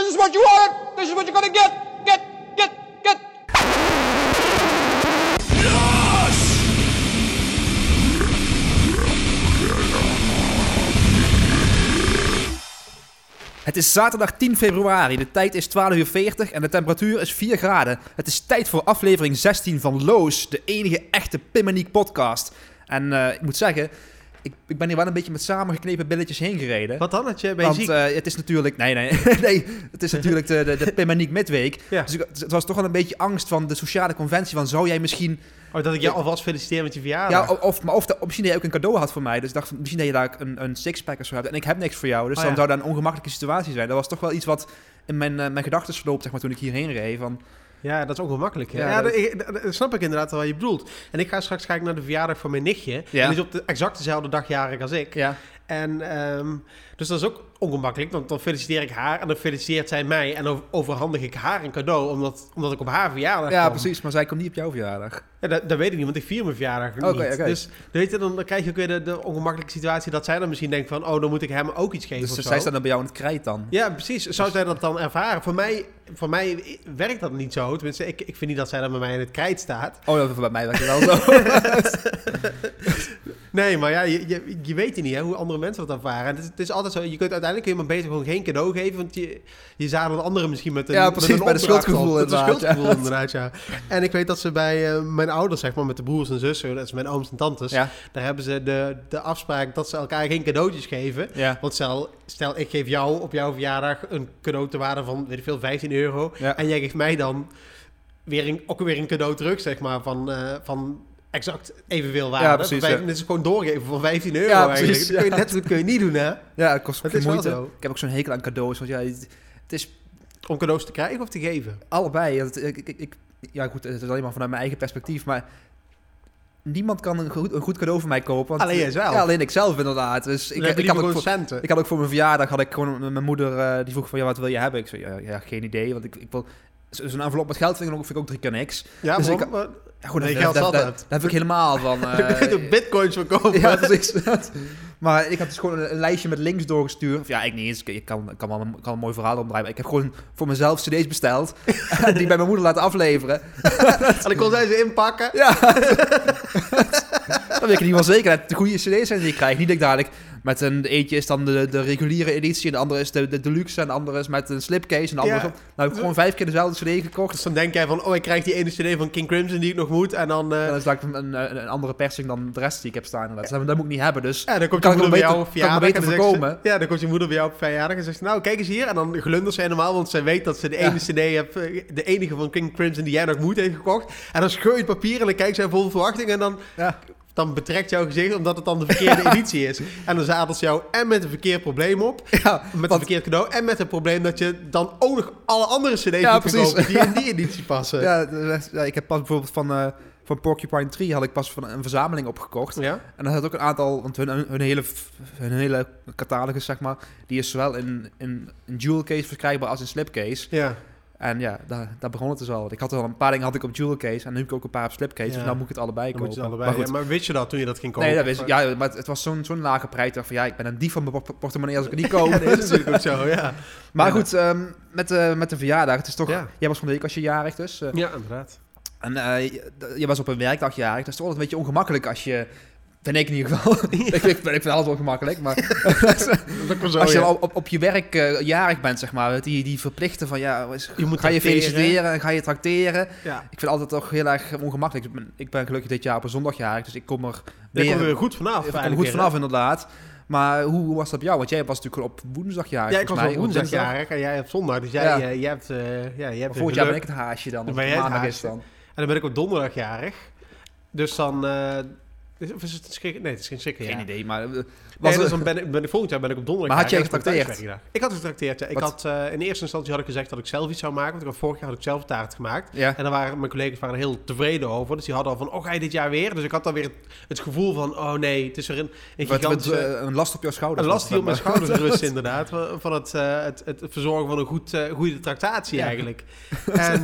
This is what you wanted. This is what you're gonna get. Get, get, get. Het is zaterdag 10 februari, de tijd is 12 uur 40 en de temperatuur is 4 graden. Het is tijd voor aflevering 16 van Loos, de enige echte Pimmeniek podcast. En eh, ik moet zeggen, ik, ik ben hier wel een beetje met samengeknepen billetjes heen gereden. Wat dan? Dat je, ben je Want eh, het is natuurlijk, nee, nee, nee, het is natuurlijk de, de, de Pimmeniek midweek. Ja. Dus ik- het was toch wel een beetje angst van de sociale conventie van zou jij misschien oh, dat ik je alvast feliciteer met je verjaardag. Ja, of, maar of, de- of misschien dat je ook een cadeau had voor mij. Dus ik dacht, misschien dat je daar een, een sixpack of zo hebt. En ik heb niks voor jou. Dus Oh, dan ja. zou dat een ongemakkelijke situatie zijn. Dat was toch wel iets wat in mijn, eh, mijn gedachten sloop, zeg maar, toen ik hierheen reed. Van, Ja, dat is ongemakkelijk. hè? Ja, Ja, dat- ik- dat- snap ik inderdaad wat je bedoelt. En ik ga straks kijken naar de verjaardag van mijn nichtje. Ja. En die is op de exact dezelfde dag jarig als ik. ja. En ehm, dus dat is ook ongemakkelijk, want dan feliciteer ik haar en dan feliciteert zij mij en dan overhandig ik haar een cadeau, omdat, omdat ik op haar verjaardag ja, precies. Maar zij komt niet op jouw verjaardag. Ja, dat, dat weet ik niet, want ik vier mijn verjaardag Oké, niet. Dus weet je, dan, dan krijg je ook weer de, de ongemakkelijke situatie dat zij dan misschien denkt van, oh, dan moet ik hem ook iets geven Dus of zij zo. staan dan bij jou in het krijt dan. Ja, precies. Zou zij dat dan ervaren? Voor mij, voor mij werkt dat niet zo. Tenminste, ik, ik vind niet dat zij dan bij mij in het krijt staat. Oh, dat bij mij werkt het wel zo. Nee, maar ja, je, je, je weet niet hè, hoe andere mensen dat ervaren. En het, is, het is altijd je kunt uiteindelijk kun je maar beter gewoon geen cadeau geven, want je, je zadelt anderen misschien met een Ja, met precies, een bij de schuldgevoel op. Met inderdaad, schuldgevoel ja. inderdaad, ja. En ik weet dat ze bij eh, mijn ouders, zeg maar, met de broers en zussen, dat is mijn ooms en tantes, ja, daar hebben ze de, de afspraak dat ze elkaar geen cadeautjes geven. ja. Want stel, stel, ik geef jou op jouw verjaardag een cadeau te waarde van, weet ik veel, 15 euro. En jij geeft mij dan weer een, ook weer een cadeau terug, zeg maar, van, eh, van exact evenveel waarde. Ja, precies, ja. Dit is gewoon doorgeven van 15 euro Ja, eigenlijk. precies, Dat kun je, ja. net zo goed kun je niet doen, hè? Ja, het kost Het veel is wel moeite. zo. Ik heb ook zo'n hekel aan cadeaus. Want ja, het het is Om cadeaus te krijgen of te geven. allebei. Het- Ik, ik, ik, ja, goed, het is alleen maar vanuit mijn eigen perspectief, maar niemand kan een goed, een goed cadeau voor mij kopen. Want, Alleen jijzelf. Ja, alleen ik zelf inderdaad. Dus Ik, ik, had ook voor, centen. ik had ook voor mijn verjaardag, had ik gewoon mijn moeder, eh, die vroeg van, ja, wat wil je hebben? Ik zei, ja, ja geen idee, want ik, ik wil... zo- Zo'n envelop met geld vind ik ook, vind ik ook drie keer niks. ja, dus waarom? ik- Maar- Ja, goed, Nee, daar, geld hebt. daar heb ik helemaal van. Dan kun je er bitcoins voor kopen. ja, precies. maar ik had dus gewoon een, een lijstje met links doorgestuurd. Of ja, ik niet eens. Ik kan, kan, wel een, kan een mooi verhaal omdraaien. Maar ik heb gewoon voor mezelf cd's besteld. die bij mijn moeder laten afleveren. En dan kon zij ze inpakken. Ja. dan weet ik ieder geval zeker dat het de goede cd's zijn die ik krijg. Niet dat ik dadelijk met een... Eentje is dan de, de reguliere editie. En de andere is de, de deluxe. En de andere is met een slipcase. En de andere Ja. Nou heb ik gewoon vijf keer dezelfde cd gekocht. Dus dan denk jij van, oh, ik krijg die ene cd van King Crimson die ik nog moet. En dan... eh, En dan is dat een, een, een andere persing dan de rest die ik heb staan. Dus dat, dat moet ik niet hebben. Dus Ja, dan komt je moeder bij jou op verjaardag. en ze-. Ja, dan komt je moeder bij jou op verjaardag en zegt ze, nou, kijk eens hier. En dan glundert zij normaal, want zij weet dat ze de ene cd heeft, eh, de enige van King Crimson die jij nog moet heeft gekocht. En dan scheur je het papier en dan kijkt zij vol verwachting en dan, ja. Dan betrekt jouw gezicht omdat het dan de verkeerde editie is. En dan zadelt ze jou en met een verkeerd probleem op, ja met een want- verkeerd cadeau en met het probleem dat je dan ook nog alle andere cd's Ja, moet verkopen die in die editie passen. Ja, ja, ik heb pas bijvoorbeeld van, eh, van Porcupine Tree had ik pas van een verzameling opgekocht. Ja? En dat had ook een aantal, want hun, hun, hele, hun hele catalogus, zeg maar, die is zowel in, in, in jewel case verkrijgbaar als in slipcase. Ja. En ja, daar, daar begon het dus al. Ik had al een paar dingen had ik op jewel case en nu heb ik ook een paar op slipcase. Ja. Dus nou moet ik het allebei Dan kopen. het allebei. Maar goed. maar wist je dat toen je dat ging kopen? Nee, dat wist ik. Ja, maar het, was zo'n zo'n lage prijs. Ik dacht van ja, ik ben een dief van mijn por- portemonnee als ik het niet koop. Ja, dat is natuurlijk ook zo, ja. Maar Ja. goed, ehm, met, de, met de verjaardag. Het is toch... Ja. Jij was van de week als je jarig dus. eh, Ja, inderdaad. En eh, je, je was op een werkdag jarig. Dat is toch altijd een beetje ongemakkelijk als je... Vind ik in ieder geval. ik, ik, ik vind alles ongemakkelijk. Maar als je op, op, op je werk eh, jarig bent, zeg maar. Die, die verplichten van ja, is- Je moet ga je feliciteren en ga je tracteren. Ja. Ik vind het altijd toch heel erg ongemakkelijk. Ik ben, ik ben gelukkig dit jaar op een zondag jarig. Dus ik kom er weer, we weer goed vanaf. ik kom er goed vanaf inderdaad. Maar hoe, hoe was dat bij jou? Want jij was natuurlijk op woensdag jarig. Ja, ik was op mij, woensdag jarig en jij hebt zondag. Dus jij, Ja. eh, jij hebt, eh ja, jij hebt Volgend jaar ben ik het haasje dan. Dan ben het jij het haasje. En dan ben ik op donderdag jarig. Dus dan... of is het een schrik? Nee, het is geen schrik. Geen idee, maar... eh, Was dus dan ben ik, ben ik, volgend jaar ben ik op donderdag Maar had jij mijn getrakteerd? Ik had getrakteerd, ja. Ik Wat? had, eh, in eerste instantie had ik gezegd dat ik zelf iets zou maken. Want ik had, vorig jaar had ik zelf een taart gemaakt. ja. En dan waren mijn collega's waren er heel tevreden over. Dus die hadden al van, oh, ga je dit jaar weer? Dus ik had dan weer het, het gevoel van, oh nee, het is er een, een gigantische... eh, een last op jouw schouders. Een last die op mijn schouders rust, inderdaad. Van het, het, het verzorgen van een goed, goede tractatie eigenlijk. En,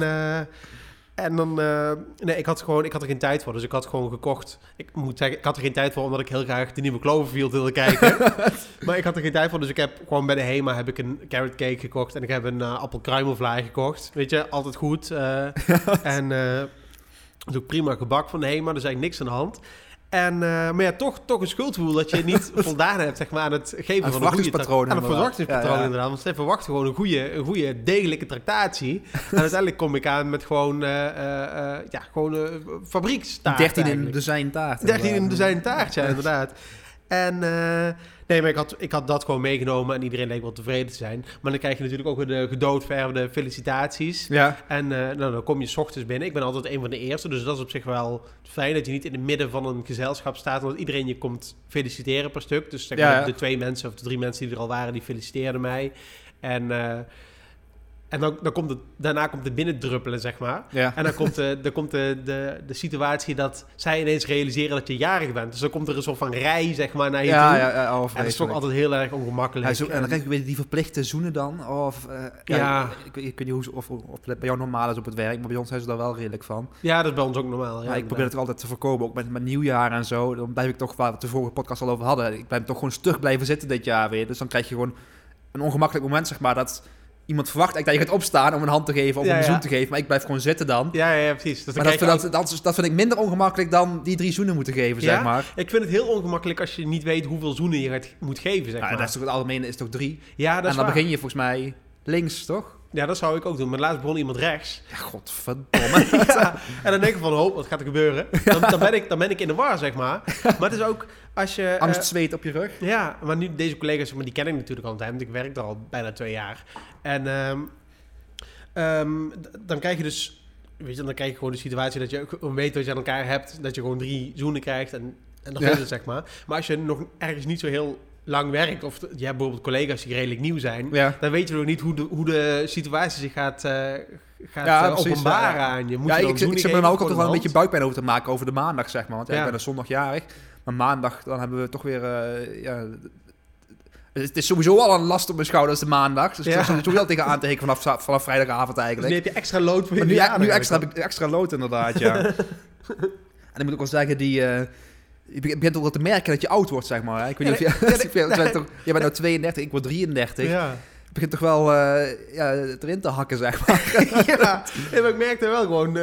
En dan, eh, nee, ik had gewoon, ik had er geen tijd voor, dus ik had gewoon gekocht. Ik moet zeggen, ik had er geen tijd voor, omdat ik heel graag de nieuwe Cloverfield wilde kijken. maar ik had er geen tijd voor, dus ik heb gewoon bij de Hema heb ik een carrot cake gekocht en ik heb een uh, appelkruimelvlaai gekocht. Weet je, altijd goed. eh, en dat is ook prima gebak van de Hema, er is eigenlijk niks aan de hand. En, eh, maar ja, toch, toch een schuldgevoel dat je niet voldaan hebt zeg maar, aan het geven Aan van een goede Aan een verwachtingspatroon Ja, ja. inderdaad. Want zij verwachten gewoon een goede, een goede degelijke tractatie. en uiteindelijk kom ik aan met gewoon, eh, eh, ja, gewoon fabriekstaart 13 in een dozijn taart. 13 in een dozijn taart, ja, inderdaad. En eh, nee, maar ik had, ik had dat gewoon meegenomen en iedereen leek wel tevreden te zijn. Maar dan krijg je natuurlijk ook weer de gedoodverfde felicitaties. Ja, En eh, nou, dan kom je 's ochtends binnen. Ik ben altijd een van de eerste, dus dat is op zich wel fijn dat je niet in het midden van een gezelschap staat. Want iedereen je komt feliciteren per stuk. Dus zeg maar, ja. de twee mensen of de drie mensen die er al waren, die feliciteerden mij. En, eh, en dan, dan komt het, daarna komt het binnendruppelen, zeg maar. ja. En dan komt, de, dan komt de, de, de situatie dat zij ineens realiseren dat je jarig bent. Dus dan komt er een soort van rij, zeg maar, naar je Ja, toe. ja, ja, oh, en dat is toch altijd heel erg ongemakkelijk. Ja, zo, en dan krijg je weer die verplichte zoenen dan. Of, eh, ja. Ik, ik weet niet hoe, ze- of, of bij jou normaal is op het werk, maar bij ons zijn ze daar wel redelijk van. ja, dat is bij ons ook normaal. Ja, ik probeer het altijd te voorkomen, ook met, met nieuwjaar en zo. Dan blijf ik toch, waar we de vorige podcast al over hadden, ik blijf toch gewoon stug blijven zitten dit jaar weer. Dus dan krijg je gewoon een ongemakkelijk moment, zeg maar, dat iemand verwacht eigenlijk dat je gaat opstaan om een hand te geven of Ja, een ja. zoen te geven, maar ik blijf gewoon zitten dan. Ja, ja, precies. Dus dan Maar dat, vind- dat, dat, dat vind ik minder ongemakkelijk dan die drie zoenen moeten geven, Ja? zeg maar. Ik vind het heel ongemakkelijk als je niet weet hoeveel zoenen je gaat, moet geven, zeg Nou, maar. dat is toch het algemene is toch drie? ja, dat en is dan waar. begin je volgens mij links, toch? Ja, dat zou ik ook doen. Maar laatst begon iemand rechts. Ja, godverdomme. ja, en dan denk ik van, oh, wat gaat er gebeuren? Dan, dan, ben ik, dan ben ik in de war, zeg maar. Maar het is ook, als je... eh, Angst, zweet op je rug. ja, maar nu deze collega's, maar die ken ik natuurlijk al een tijd, want ik werk daar al bijna twee jaar. En ehm, ehm, dan krijg je dus, weet je, dan krijg je gewoon de situatie dat je ook weet wat je aan elkaar hebt, dat je gewoon drie zoenen krijgt en, en dat Ja. is het, zeg maar. Maar als je nog ergens niet zo heel lang werkt, of je hebt bijvoorbeeld collega's die redelijk nieuw zijn, Ja. dan weet je nog niet hoe de, hoe de situatie zich gaat, eh, gaat Ja, eh, openbaren aan je. Moet ja, je dan ik, ik, zit me ook altijd wel een beetje buikpijn over te maken over de maandag, zeg maar. Want ik ben er zondagjarig. Maar maandag, dan hebben we toch weer... eh, ja, het is sowieso al een last op mijn schouders de maandag. Dus Ja. ik zit er sowieso tegen aan te hikken vanaf, vanaf vrijdagavond Dus eigenlijk. nu heb je extra lood voor je Maar nu, nu extra, heb ik extra lood inderdaad, ja. en ik moet ook wel zeggen, die... eh, je begint ook wel te merken dat je oud wordt, zeg maar. hè. Ik weet niet Ja, of je... je bent toch- Jij bent nou 32, ik word 33. Ja. Begint toch wel eh, ja, erin te hakken, zeg maar. ja, en ik merkte wel gewoon,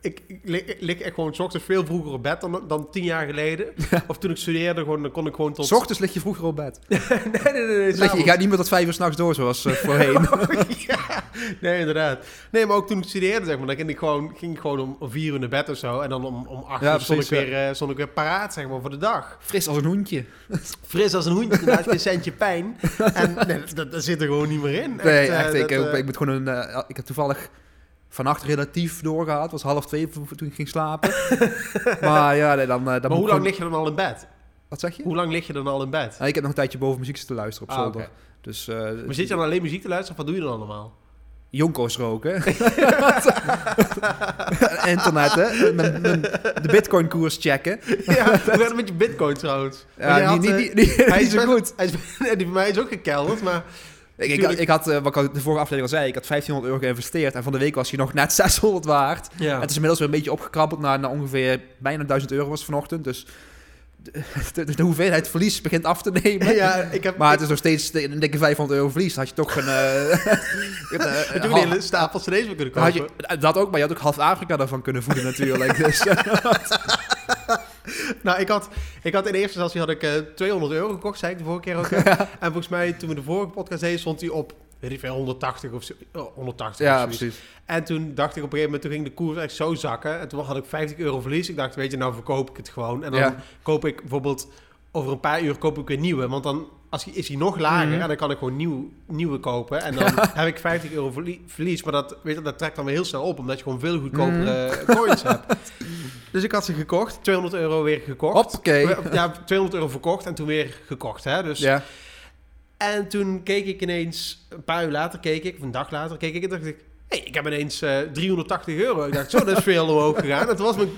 ik, ik, lig, ik lig echt gewoon 's ochtends veel vroeger op bed dan, dan tien jaar geleden. Of toen ik studeerde, gewoon, dan kon ik gewoon tot... S ochtends lig je vroeger op bed. nee, nee, nee, nee, Lig je, gaat niet meer tot vijf uur s'nachts door, zoals eh, voorheen. ja, nee, inderdaad. Nee, maar ook toen ik studeerde, zeg maar, dan ging ik gewoon, ging ik gewoon om, om vier uur naar bed of zo. En dan om, om acht Ja, uur stond, ik weer, eh, stond ik weer paraat, zeg maar, voor de dag. Fris als een hoentje. Fris als een hoentje, inderdaad, geen centje pijn. En nee, dat, dat zit er gewoon niet meer in. Nee, eh, echt. ik, dat, ik, eh, ik moet gewoon een, eh, ik heb toevallig vannacht relatief doorgehad. Het was half twee toen ik ging slapen. maar ja, nee, dan, eh, dan maar hoe lang gewoon- lig je dan al in bed? Wat zeg je? Hoe lang lig je dan al in bed? Nou, ik heb nog een tijdje boven muziek te luisteren op Ah, zolder. Dus eh Maar zit je dan alleen muziek te luisteren of wat doe je dan allemaal? jonko's roken. Internet, hè. De bitcoin koers checken. ja, hoe gaat het met je bitcoin trouwens? Had, eh, hij is zo goed. Hij is, die bij mij is ook gekelderd, maar... Ik, ik, Tuurlijk. ik had, eh, wat ik al de vorige aflevering al zei, ik had 1500 euro geïnvesteerd. En van de week was hij nog net 600 waard. Ja. Het is inmiddels weer een beetje opgekrabbeld naar, naar ongeveer bijna 1000 euro was vanochtend. Dus de, de, de hoeveelheid verlies begint af te nemen. ja, ik heb... Maar het is nog steeds een dikke 500 euro verlies. Dan had je toch een... eh, een, eh, had een hele stapel kunnen dan had kopen. je, dat ook, maar je had ook half Afrika daarvan kunnen voeden natuurlijk. Dus, Nou, ik had, ik had in eerste instantie had ik, eh 200 euro gekocht, zei ik de vorige keer ook. En volgens mij, toen we de vorige podcast deden, stond hij op, weet ik veel, 180 of zo. oh, 180 of ja, zoiets. precies. En toen dacht ik op een gegeven moment, toen ging de koers echt zo zakken. En toen had ik 50 euro verlies. Ik dacht, weet je, nou verkoop ik het gewoon. En dan Ja. koop ik bijvoorbeeld, over een paar uur koop ik weer nieuwe. Want dan als hij, is hij nog lager Mhm. en dan kan ik gewoon nieuw, nieuwe kopen. En dan heb ik 50 euro verlie- verlies. Maar dat, weet je, dat trekt dan weer heel snel op, omdat je gewoon veel goedkopere Mhm. coins hebt. Dus ik had ze gekocht, 200 euro weer gekocht. Hoppakee. Ja, 200 euro verkocht en toen weer gekocht. Hè? Dus, Ja. En toen keek ik ineens, een paar uur later keek ik, of een dag later keek ik en dacht ik... Hey, ik heb ineens eh 380 euro. Ik dacht, zo, dat is veel omhoog gegaan. Toen was mijn,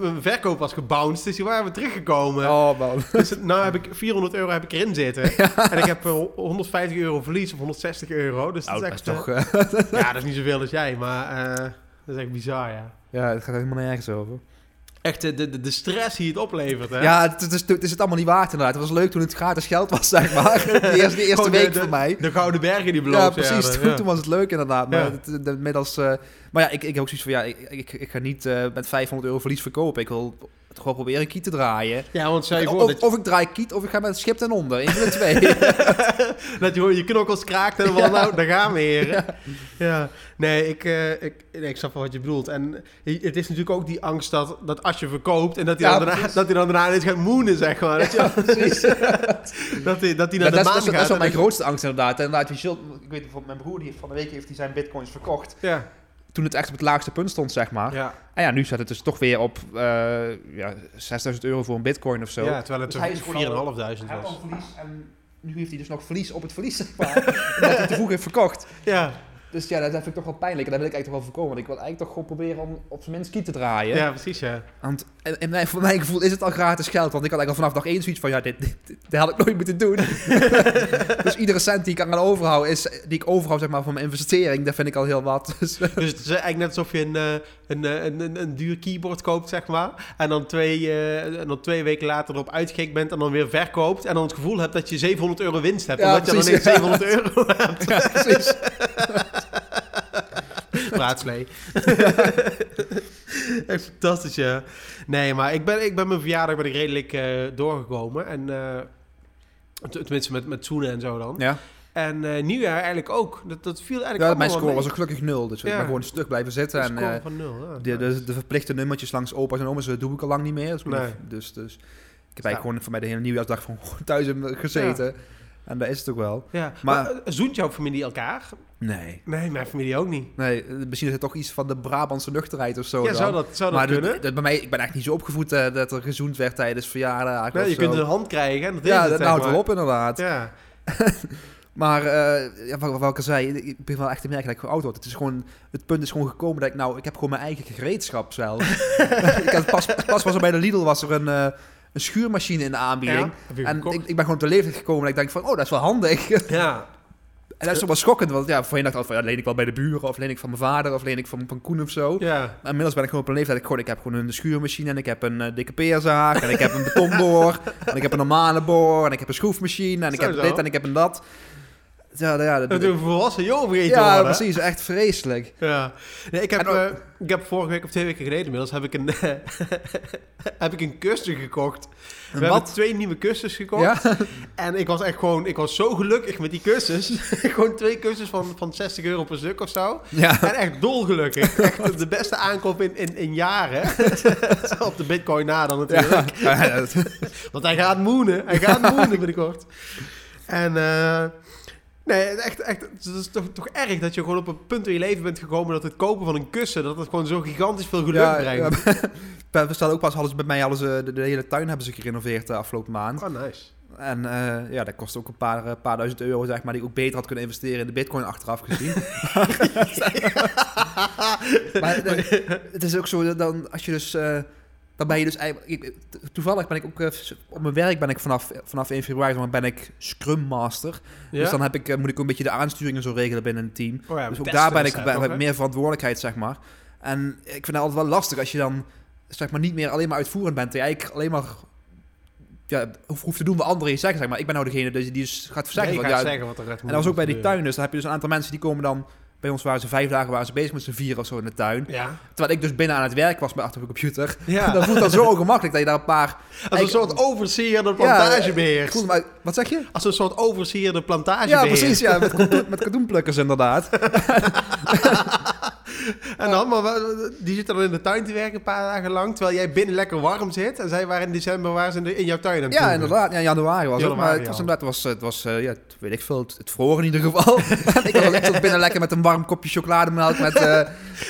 mijn, verkoop was gebounced, dus die waren weer teruggekomen. Oh man. Dus nou heb ik 400 euro heb ik erin zitten. En ik heb eh, 150 euro verlies of 160 euro. Dus dat Nou, is dat is echt... toch... eh, eh, ja, dat is niet zoveel als jij, maar... eh, Dat is echt bizar, ja. Ja, het gaat helemaal nergens over. Echt de, de, de stress die het oplevert, hè? Ja, het, het is, het is het allemaal niet waard inderdaad. Het was leuk toen het gratis geld was, zeg maar. De eerste, de eerste de- week de- voor mij. De Gouden Bergen die beloofd Ja, precies. Toen, ja. toen was het leuk inderdaad. Maar, Ja. inmiddels, eh, maar ja, ik, ik heb ook zoiets van, ja, ik, ik, ik ga niet eh, met 500 euro verlies verkopen. Ik wil het gewoon proberen kiet te draaien. Ja, want voor Of, dat, je, of ik draai kiet, of ik ga met het schip ten onder. Van de twee. dat je je knokkels kraakt en dan, nou, daar gaan we, heren. Ja. Nee, ik, eh, ik, nee, ik snap wel wat je bedoelt. En het is natuurlijk ook die angst dat, dat als je verkoopt en dat hij Ja, dan, daarna, dat hij dan daarna eens gaat moenen, zeg maar. Dat, je, precies. dat hij, dat hij naar de is, maan dat, is, dat is gaat. wel mijn grootste angst inderdaad. Inderdaad, je zult, ik weet bijvoorbeeld, mijn broer die heeft van de week heeft hij zijn bitcoins verkocht. Ja, Toen het echt op het laagste punt stond, zeg maar. ja. En ja, nu staat het dus toch weer op eh ja, 6000 euro voor een bitcoin of zo. ja, terwijl het Dus hij is gewoon 4.500 al- was. Hij had al verlies en nu heeft hij dus nog verlies op het verlies, zeg maar. omdat hij te vroeg heeft verkocht. Ja, Dus ja, dat vind ik toch wel pijnlijk. En dat wil ik eigenlijk toch wel voorkomen. Want ik wil eigenlijk toch gewoon proberen om op zijn minst kiet te draaien. ja, precies, ja. Want in, in mijn, voor mijn gevoel is het al gratis geld. Want ik had eigenlijk al vanaf dag één zoiets van... Ja, dit, dit, dit, dit had ik nooit moeten doen. dus iedere cent die ik aan overhoud... Is, die ik overhoud zeg maar, van mijn investering... Dat vind ik al heel wat. Dus, Dus het is eigenlijk net alsof je een, eh, een, eh, een, een, een duur keyboard koopt, zeg maar. En dan, twee, eh, en dan twee weken later erop uitgekeken bent en dan weer verkoopt. En dan het gevoel hebt dat je 700 euro winst hebt. Ja, omdat je dan ineens ja. 700 euro hebt. ja, precies. Praatslee. Echt fantastisch, ja. Nee, maar ik ben, ik ben mijn verjaardag ben ik redelijk eh, doorgekomen. En eh, t- tenminste met, met zoenen en zo dan. Ja, En eh, nieuwjaar eigenlijk ook. Dat, dat viel eigenlijk ja allemaal mijn score mee. was ook gelukkig nul. Dus ik Ja. ben gewoon een stuk blijven zitten. Een En score eh, van nul, ja. de, de, de verplichte nummertjes langs opa's en oma's... dat doe ik al lang niet meer. Dus, Nee. dus, dus ik heb eigenlijk gewoon voor mij de hele nieuwjaarsdag... Gewoon thuis gezeten. En dat is het ook wel. Ja, Maar- maar, eh, zoent jouw familie elkaar? Nee. Nee, mijn familie ook niet. Nee, eh, misschien is het toch iets van de Brabantse nuchterheid of zo. ja, dan. zou dat, zou dat maar kunnen? dat bij mij, ik ben echt niet zo opgevoed eh, dat er gezoend werd tijdens verjaardagen. Nee, je zo. kunt een hand krijgen. En dat ja, is het, dat houdt maar. wel op inderdaad. Ja. Maar uh, ja, wat, wat ik al zei, ik ben wel echt te merken dat ik oud word. Het, is gewoon, het punt is gewoon gekomen dat ik nou, ik heb gewoon mijn eigen gereedschap zelf. ik had pas, pas was er bij de Lidl was er een, uh, een schuurmachine in de aanbieding. Ja, en ik, ik ben gewoon op de leeftijd gekomen dat ik denk van, oh, dat is wel handig. Ja. En dat is toch wel schokkend, want ja, voorheen dacht ik altijd van, ja, leen ik wel bij de buren, of leen ik van mijn vader, of leen ik van, van Koen of zo. Ja. Maar inmiddels ben ik gewoon op een leeftijd, ik, gewoon, ik heb gewoon een schuurmachine en ik heb een uh, dikke peerzaag en ik heb een betonboor en ik heb een normale boor en ik heb een schroefmachine en ik Zo, heb zo. dit en ik heb een dat. Ja, ja, dat, een volwassen jongen vergeten ja worden. precies, echt vreselijk. Ja. Nee, ik, heb, ook- eh, ik heb vorige week of twee weken geleden inmiddels heb ik een, heb ik een kussen gekocht. We Een hebben wat? twee nieuwe kussens gekocht. Ja? En ik was echt gewoon, ik was zo gelukkig met die kussens. gewoon twee kussens van, van 60 euro per stuk of zo. Ja. En echt dolgelukkig. Echt de beste aankoop in, in, in jaren. Op de bitcoin na dan natuurlijk. Ja, Want hij gaat moenen. Hij gaat moenen binnenkort. En eh, nee, echt, echt, het is toch, toch erg dat je gewoon op een punt in je leven bent gekomen dat het kopen van een kussen, dat het gewoon zo gigantisch veel geluk ja, brengt. ja. We staan ook pas, ze bij mij ze de, de hele tuin hebben ze gerenoveerd de afgelopen maand. Oh, nice. En eh, ja, dat kost ook een paar, eh, paar duizend euro, zeg maar, die ik ook beter had kunnen investeren in de bitcoin achteraf gezien. maar eh, het is ook zo, dat dan als je dus... eh, ben je dus eigenlijk... toevallig ben ik ook... eh, op mijn werk ben ik vanaf, vanaf 1 februari zeg maar, ben ik Scrum Master. Ja? Dus dan heb ik, eh, moet ik ook een beetje de aansturingen zo regelen binnen een team. Oh ja, dus ook daar ben is ik dat bij, meer verantwoordelijkheid, zeg maar. En ik vind het altijd wel lastig als je dan zeg maar, niet meer alleen maar uitvoerend bent. En je eigenlijk alleen maar ja, hoeft, te doen wat anderen je zeggen. Zeg maar. Ik ben nou degene die, die dus gaat zeggen. Nee, van, je ja, gaat zeggen wat er en dat was ook bij die gebeuren. tuin. Dus dan heb je dus een aantal mensen die komen dan... Bij ons waren ze vijf dagen waren ze bezig met z'n vier of zo in de tuin. Ja. Terwijl ik dus binnen aan het werk was bij achter mijn computer. Ja. Dat voelt dan zo ongemakkelijk dat je daar een paar... Als een soort plantage beheert. Ik voelde mij- wat zeg je? Als een soort overseer de plantage Ja, precies. Ja, met, met inderdaad. En dan, maar die zitten dan in de tuin te werken een paar dagen lang, terwijl jij binnen lekker warm zit. En zij waren in december waren ze in, de- in jouw tuin aan het Ja, inderdaad. Ja, januari was het. Maar het was inderdaad, het was, het was eh, ja, het- weet ik veel, het, het vroor in ieder geval. Ik was echt binnen lekker met een warm kopje chocolademelk met, eh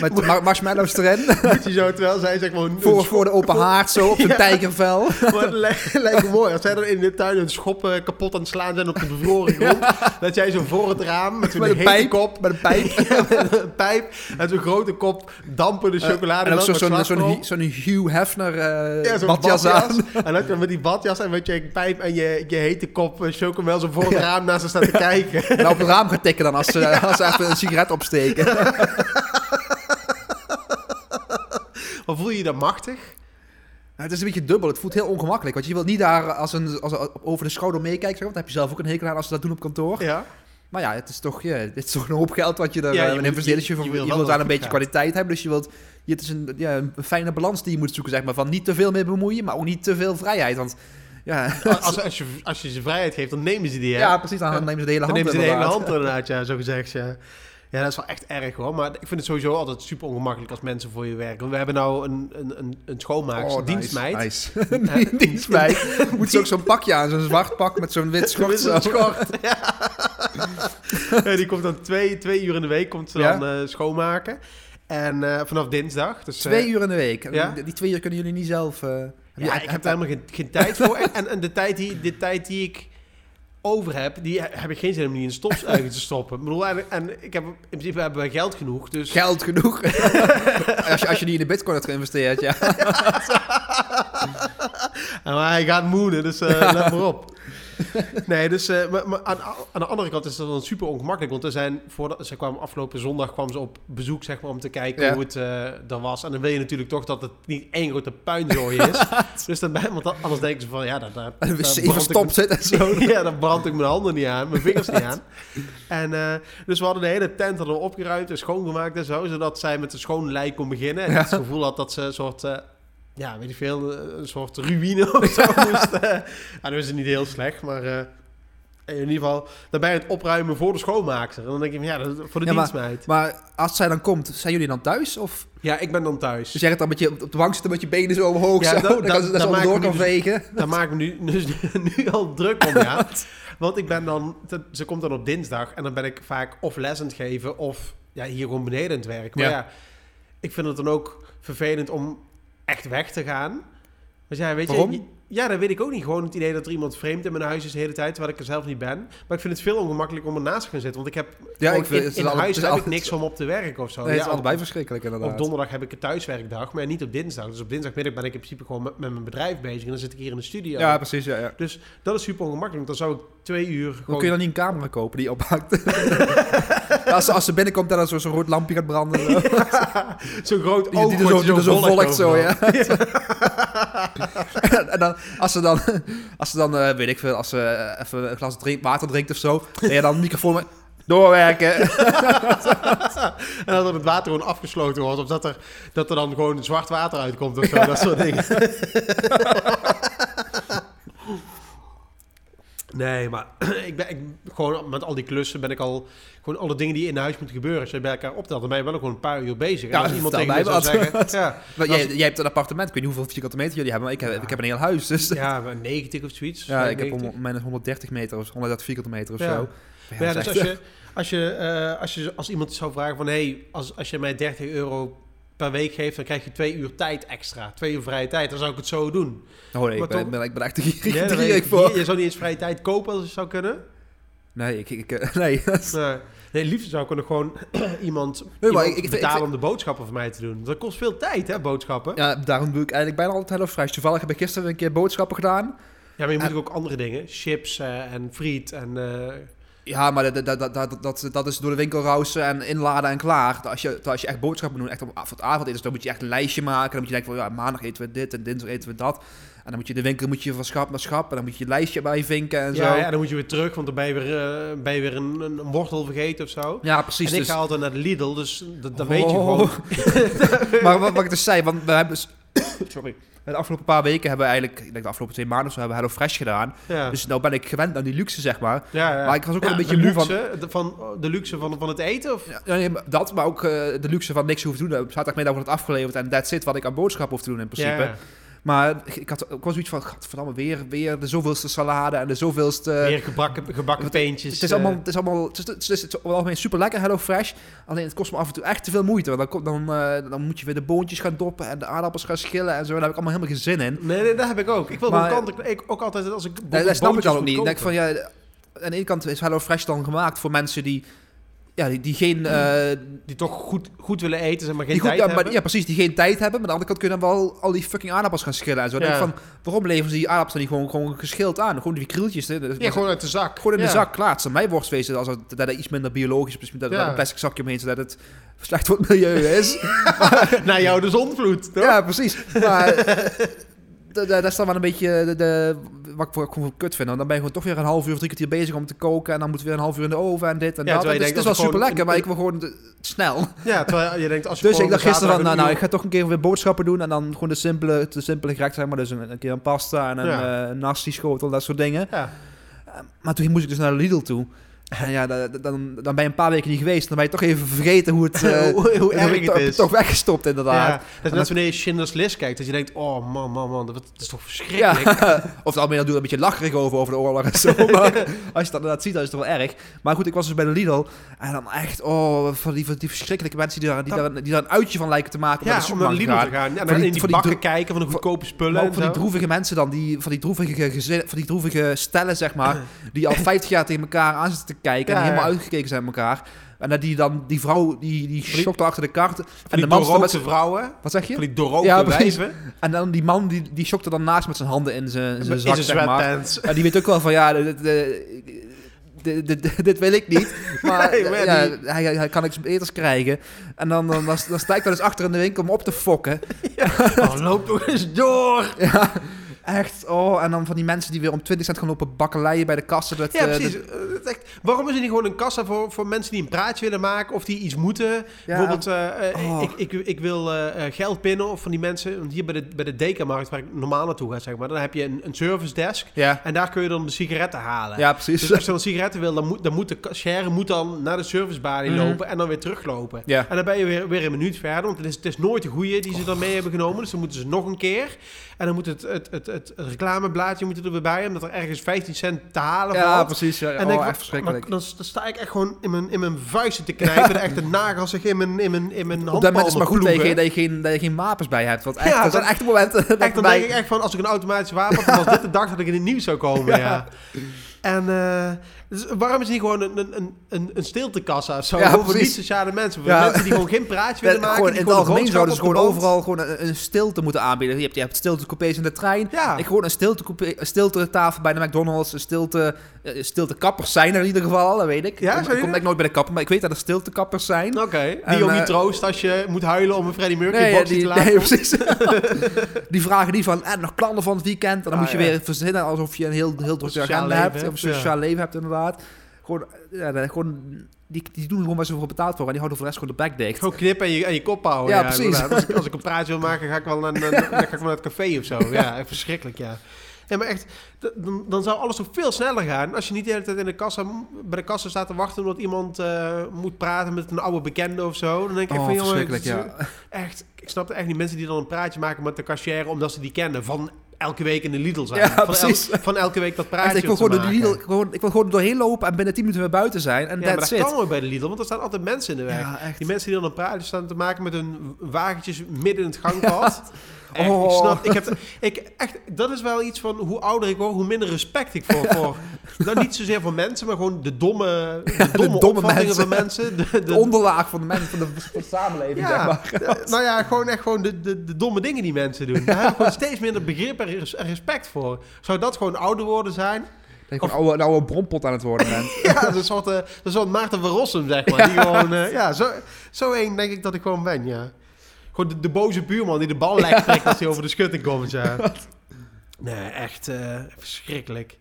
met mar- marshmallows erin. Moet je zo, terwijl zij zeg maar... een voor, voor de open haard zo, op zijn Ja. tijgervel. Maar het lijkt, lijkt me mooi. Als zij dan in de tuin een schop eh, kapot aan het slaan zijn op de bevroren grond. Dat jij zo voor het raam met een pijp. kop... Met een pijp. met een pijp en zo'n grote kop dampende chocolade. en ook zo- zo'n met zo'n Hugh Hefner eh Ja, zo'n badjas aan. En dat je met die badjas en met je pijp en je, je hete kop eh, chocomel zo voor het raam naast ze staat te kijken. En op het raam gaan tikken dan als ze, als ze even een sigaret opsteken. Maar voel je je dan machtig? Ja, het is een beetje dubbel. Het voelt heel ongemakkelijk. Want je wilt niet daar als een, als een- over de schouder meekijken. Want dan heb je zelf ook een hekel aan als ze dat doen op kantoor. Ja. Maar ja, het is toch, ja, het is toch een hoop geld wat je er Ja, je ja, moet- investeert. Dus je, je- je je, wilt daar een beetje gaat. kwaliteit hebben. Dus je wilt, je, het is een, ja, een fijne balans die je moet zoeken, zeg maar. Van niet te veel mee bemoeien, maar ook niet te veel vrijheid. Want ja, Als, als, je, als je ze vrijheid geeft, dan nemen ze die, hè? ja precies, dan nemen ze de hele Dan hand nemen ze de hele hand inderdaad, ja, zo gezegd, ja. Ja, dat is wel echt erg hoor. Maar ik vind het sowieso altijd super ongemakkelijk als mensen voor je werken. We hebben nou een, een, een, een schoonmaakster, Oh, dienstmeid. Nice. Dienstmeid. Moet ze ook zo'n pakje aan, zo'n zwart pak met zo'n wit schort. Zo. schort, ja. Ja, die komt dan twee, twee uur in de week komt ze Ja? dan eh, schoonmaken. En eh, vanaf dinsdag. Dus, eh, Twee uur in de week. Ja? Die, twee uur kunnen jullie niet zelf... eh, Ja, ik heb daar helemaal geen, geen tijd voor. En- En, en de, tijd die, de tijd die ik over heb, die heb ik geen zin om die in de stofzuiger te stoppen. Ik bedoel, en, en ik heb, in principe hebben wij geld genoeg. Dus Geld genoeg. als, je, als je die in de bitcoin had geïnvesteerd, ja. Maar hij gaat moenen, dus eh, let maar op. Nee, dus eh, maar, maar aan, aan de andere kant is dat dan super ongemakkelijk. Want er zijn, voordat, ze kwamen afgelopen zondag kwam ze op bezoek zeg maar, om te kijken Ja. hoe het eh er was. En dan wil je natuurlijk toch dat het niet één grote puinzooi is. dus dan, ben- want dan- anders denken ze van, ja, daar, daar, daar verstopt zit en zo. ja, dan brand ik mijn handen niet aan, mijn vingers niet aan. En dus we hadden de hele tent hadden opgeruimd en schoongemaakt en zo. Zodat zij met een schoon lijk kon beginnen. En Ja. het gevoel had dat ze een soort... ja, weet ik veel, eh, een soort ruïne of zo moest. eh. Ja, dat is niet heel slecht, maar eh, in ieder geval, dan je het opruimen voor de schoonmaakster. En dan denk je, van, ja, dat, voor de Ja, dienstmeid. Maar als zij dan komt, zijn jullie dan thuis? Of Ja, ik ben dan thuis. dus jij gaat dan met je op de bank zitten met je benen zo omhoog, Ja, zo, dat- dan dat- zo maakt door kan nu- vegen. Daar maak ik nu, dus, nu al druk om, ja. Want ik ben dan, ze komt dan op dinsdag en dan ben ik vaak of les aan het geven of ja, hier gewoon beneden aan het werk. Maar Ja. ja. ik vind het dan ook vervelend om echt weg te gaan. Dus ja, weet Waarom? je, ja, dat weet ik ook niet. Gewoon het idee dat er iemand vreemd in mijn huis is de hele tijd, terwijl ik er zelf niet ben. Maar ik vind het veel ongemakkelijk om ernaast te gaan zitten. Want ik heb Ja, ik vind in, in huis heb ik niks om op te werken of zo. Nee, het is Ja, allebei op, verschrikkelijk op inderdaad. donderdag heb ik een thuiswerkdag, maar niet op dinsdag. Dus op dinsdagmiddag ben ik in principe gewoon met, met mijn bedrijf bezig. En dan zit ik hier in de studio. Ja, precies, ja, ja. Dus dat is super ongemakkelijk. Want dan zou ik twee uur Hoe gewoon... kun je dan niet een camera kopen die je ophakt? als, ze, als ze binnenkomt en dan zo- zo'n rood lampje gaat branden. Zo. Zo'n groot Die, oog die er die er zo volgt zo, ja. en dan, als ze dan, als ze dan eh, weet ik veel, als ze eh, even een glas drink, water drinkt of zo, en je dan een microfoon met doorwerken. En dat er het water gewoon afgesloten wordt. Of dat er, dat er dan gewoon zwart water uitkomt of zo. Dat soort dingen. Nee, maar ik ben ik, gewoon met al die klussen ben ik al... Gewoon alle dingen die in huis moeten gebeuren. Als je bij elkaar optelt, dan ben je wel gewoon een paar uur bezig. Ja, als iemand tegen mij zou zeggen... Ja, Maar jij, jij hebt een appartement, ik weet niet hoeveel vierkante meter jullie hebben, maar ik heb, Ja. ik heb een heel huis. Dus ja, ja, maar 90 of zoiets. ik heb 90. om, mijn 130 meter of 130 vierkante meter of Ja. zo. Ja, dus als je, als, je, eh, als je als iemand zou vragen van... hey, als, als je mij 30 euro per week geeft... dan krijg je twee uur tijd extra. Twee uur vrije tijd. Dan zou ik het zo doen. Oh nee, maar ik ben, toch- ik ben, ik ben echt gierig, Nee, dan gierig ik- voor. Je, zou niet eens vrije tijd kopen als het zou kunnen. Nee, ik, ik, eh, nee. Nee, nee liefst zou ik nog gewoon iemand, maar iemand ik- ik- betalen ik- om de boodschappen voor mij te doen. Dat kost veel tijd, hè, boodschappen. Ja, Ja, daarom doe ik eigenlijk bijna altijd HelloFresh. Toevallig heb ik gisteren een keer boodschappen gedaan. maar je moet En- ook andere dingen. Chips eh, en friet en... eh, Ja, maar dat, dat, dat, dat, dat, is door de winkel rousen en inladen en klaar. Als je, als je echt boodschappen moet doen, echt op, het avondeten, dan moet je echt een lijstje maken. Dan moet je denken van, ja, maandag eten we dit en dinsdag eten we dat. En dan moet je de winkel moet je van schap naar schap. En dan moet je je lijstje bij vinken en zo. ja, Ja, ja, dan moet je weer terug, want dan ben je weer, eh, ben je weer een, een, wortel vergeten of zo. precies. en ik dus, ga altijd naar de Lidl, dus dat, dat weet je Oh. gewoon. maar wat, wat ik dus zei, want we hebben dus... Sorry. De afgelopen paar weken hebben we eigenlijk, ik denk de afgelopen twee maanden of zo, hebben we HelloFresh gedaan. Ja. Dus nou ben ik gewend aan die luxe, zeg maar. ja, ja. Maar ik was ook wel een beetje de moe van... luxe, de, van... De luxe van, van het eten? Of? Nee, maar dat, maar ook eh, de luxe van niks hoeven te doen. Zaterdagmiddag wordt het afgeleverd en that's it wat ik aan boodschappen hoef te doen in principe. Maar ik, ik had ook wel zoiets van, godverdamme, weer, weer de zoveelste salade en de zoveelste... Weer gebakken, gebakken peentjes. het is eh, allemaal, het is allemaal, het is, het is, het algemeen super lekker, Hello Fresh. Alleen het kost me af en toe echt te veel moeite. Want dan, komt- dan, eh, dan moet je weer de boontjes gaan doppen en de aardappels gaan schillen en zo. Daar heb ik allemaal helemaal geen zin in. Nee, nee, dat heb ik ook. Ik wil Maar- kant, ik ook altijd als ik Nee, dat snap ik dan ook niet. Ik denk van, ja, aan de ene kant is Hello Fresh dan gemaakt voor mensen die ja, die, die geen... eh, Die toch goed, goed willen eten, zeg maar geen die goed, tijd ja, maar, ja, precies, die geen tijd hebben. Maar aan de andere kant kunnen dan wel al die fucking aardappels gaan schillen en zo. Dan Ja. denk ik van, waarom leveren ze die aardappels dan niet gewoon, gewoon geschild aan? Gewoon die krieltjes. hè. Dat- Ja, gewoon uit de zak. Gewoon in de zak, klaar. Het mij worstwezen als het, dat het iets minder biologisch is. Dat, dat Ja. een plastic zakje omheen, zodat het slecht voor het milieu is. Na jou de zonvloed, toch? ja, precies. Maar dat- is dan wel een beetje de, de, wat ik voor- gewoon kut vind. Want dan ben je gewoon toch weer een half uur of drie kwartier bezig om te koken. En dan moet weer een half uur in de oven en dit en Ja, dat. Dus het is wel super lekker, maar een- ik wil gewoon de- snel. Ja, terwijl je denkt, als je Dus ik dacht gisteren van, nou, nou, een ik ga toch een keer weer boodschappen doen. En dan gewoon de simpele, de simpele gerecht, zeg maar. Dus een, een keer een pasta en een Ja. eh, nasi schotel, dat soort dingen. Ja. Maar toen moest ik dus naar de Lidl toe. Ja, da- da- dan, dan ben je een paar weken niet geweest. Dan ben je toch even vergeten hoe het... eh, hoe, erg het is. toch weggestopt, inderdaad. Ja, dat is net wanneer je Schindler's List kijkt, dat je denkt, oh man, man, man, dat is toch verschrikkelijk. Ja, of dan doe je een beetje lacherig over, over de oorlog en zo. Maar als je dat inderdaad ziet, dan is het toch wel erg. Maar goed, ik was dus bij de Lidl. En dan echt, oh, van die, van die verschrikkelijke mensen die daar, die, daar, die daar een uitje van lijken te maken. Ja, naar de om naar de Lidl te gaan. Ja, Van die- in die bakken kijken van de goedkope spullen Maar ook van die droevige mensen dan, die, van die droevige gezinnen, van die droevige stellen, zeg maar, die al 50 jaar tegen elkaar aan zitten te kijken Ja, en helemaal ja. uitgekeken zijn met elkaar. En dat die dan, die vrouw, die, die die- schokt achter de kart. En die de man met zijn... vrouwen, Wat zeg je? van die doorrookte Ja, wijven, En dan die man, die, die schokte dan naast met zijn handen in zijn, zijn zak, zeg maar. Ja, die weet ook wel van, ja, dit, dit, dit, dit- wil ik niet. Maar, Nee, ja, hij, hij kan niks eters krijgen. En dan, dan, dan, dan sta ik daar dus achter in de winkel om op te fokken. Oh, loop toch eens door. Ja, echt. Oh, en dan van die mensen die weer om 20 cent gaan lopen bakkeleien bij de kassen. Dat, Ja, eh, precies. dat- Eh, echt- waarom is er niet gewoon een kassa voor, voor mensen die een praatje willen maken of die iets moeten? Bijvoorbeeld, eh, Oh. ik, ik, ik wil geld pinnen of van die mensen. Want hier bij de, bij de Dekamarkt, waar ik normaal naartoe ga, zeg maar, dan heb je een, een service desk. ja, En daar kun je dan de sigaretten halen. ja, precies. Dus als je dan sigaretten wil, dan moet, dan moet de cashier moet dan naar de servicebalie Mhm. lopen en dan weer teruglopen. Ja. En dan ben je weer, weer een minuut verder, want het is, het is nooit de goede die ze dan mee hebben genomen. Dus dan moeten ze nog een keer. En dan moet het, het, het, het, het reclameblaadje moet er weer bij, omdat er ergens 15 cent te halen Ja, valt. precies. Ja. En oh, denk ik, echt verschrikkelijk. Dan, dan sta ik echt gewoon in mijn, in mijn vuisten te knijpen. de echte nagels in mijn, in mijn, in mijn Op dat moment is maar goed dat je, handpalmen dat, je geen, dat je geen wapens bij hebt. Want echt, Ja, dat zijn dat- echte momenten. dat Echt, dan bij- denk ik echt van, als ik een automatisch wapen had, was dit de dag dat ik in het nieuws zou komen, ja. En eh, dus waarom is het niet gewoon een, een, een, een stiltekassa of zo? Ja, voor niet-sociale mensen. Voor Ja. mensen die gewoon geen praatje willen maken. gewoon in het algemeen de zouden ze gewoon overal gewoon een, een stilte moeten aanbieden. Je hebt, je hebt stiltecoupés in de trein. Ja. Ik gewoon een stilte, een stilte tafel bij de McDonald's. Een stilte, eh, stilte kappers zijn er in ieder geval, dat weet ik. Ja, ik kom, je ik kom nooit bij de kapper, maar ik weet dat er stilte kappers zijn. Oké, die ook niet eh, troost als je moet huilen om een Freddie Mercury Nee, boxje die, te laten. nee, precies. die vragen die van, en nog plannen van het weekend. En dan Ah, moet je weer verzinnen alsof je een heel, heel druk agenda hebt. Of een sociaal leven hebt, inderdaad. Gewoon, ja, gewoon die, die doen gewoon waar ze voor betaald worden. En die houden voor de rest gewoon de bek dicht. Gewoon knippen en je, en je kop houden. Ja, precies. Als, ik, als ik een praatje wil maken, ga ik wel naar, dan ga ik wel naar het café of zo. Ja, verschrikkelijk, ja. Ja, maar echt, dan, dan zou alles toch veel sneller gaan. Als je niet de hele tijd in de kassa, bij de kassa staat te wachten omdat iemand eh, moet praten met een oude bekende of zo. Dan denk ik Oh, van, jongen, ja. echt, ik snap echt niet. Mensen die dan een praatje maken met de cashier omdat ze die kennen. Van elke week in de Lidl zijn. Ja, van, van elke week dat Echt, praatje ik wil gewoon, door. Lidl, ik wil gewoon doorheen lopen en binnen 10 minuten weer buiten zijn. En Ja, maar dat it. kan ook bij de Lidl, want er staan altijd mensen in de weg. Ja. Die mensen die dan een praatje staan te maken met hun wagentjes midden in het gangpad. Echt, Ik Oh. snap, ik heb, ik, echt, dat is wel iets van hoe ouder ik word, hoe minder respect ik voor, voor nou, niet zozeer voor mensen, maar gewoon de domme, de domme, mensen. van mensen. De, de, de onderlaag van de mensen van de, van de samenleving, zeg maar. de- nou ja, gewoon echt gewoon de, de, de domme dingen die mensen doen. Daar heb ik gewoon steeds minder begrip en res- en respect voor. Zou dat gewoon ouder worden zijn? Dat oude, een oude bronpot aan het worden bent. Ja, een soort, een soort Maarten van Rossum, zeg maar. Die gewoon, eh, ja, zo, zo één denk ik dat ik gewoon ben, ja. Gewoon de, de boze buurman die de bal lek trekt als hij over de schutting komt, ja. Nee, echt eh, verschrikkelijk.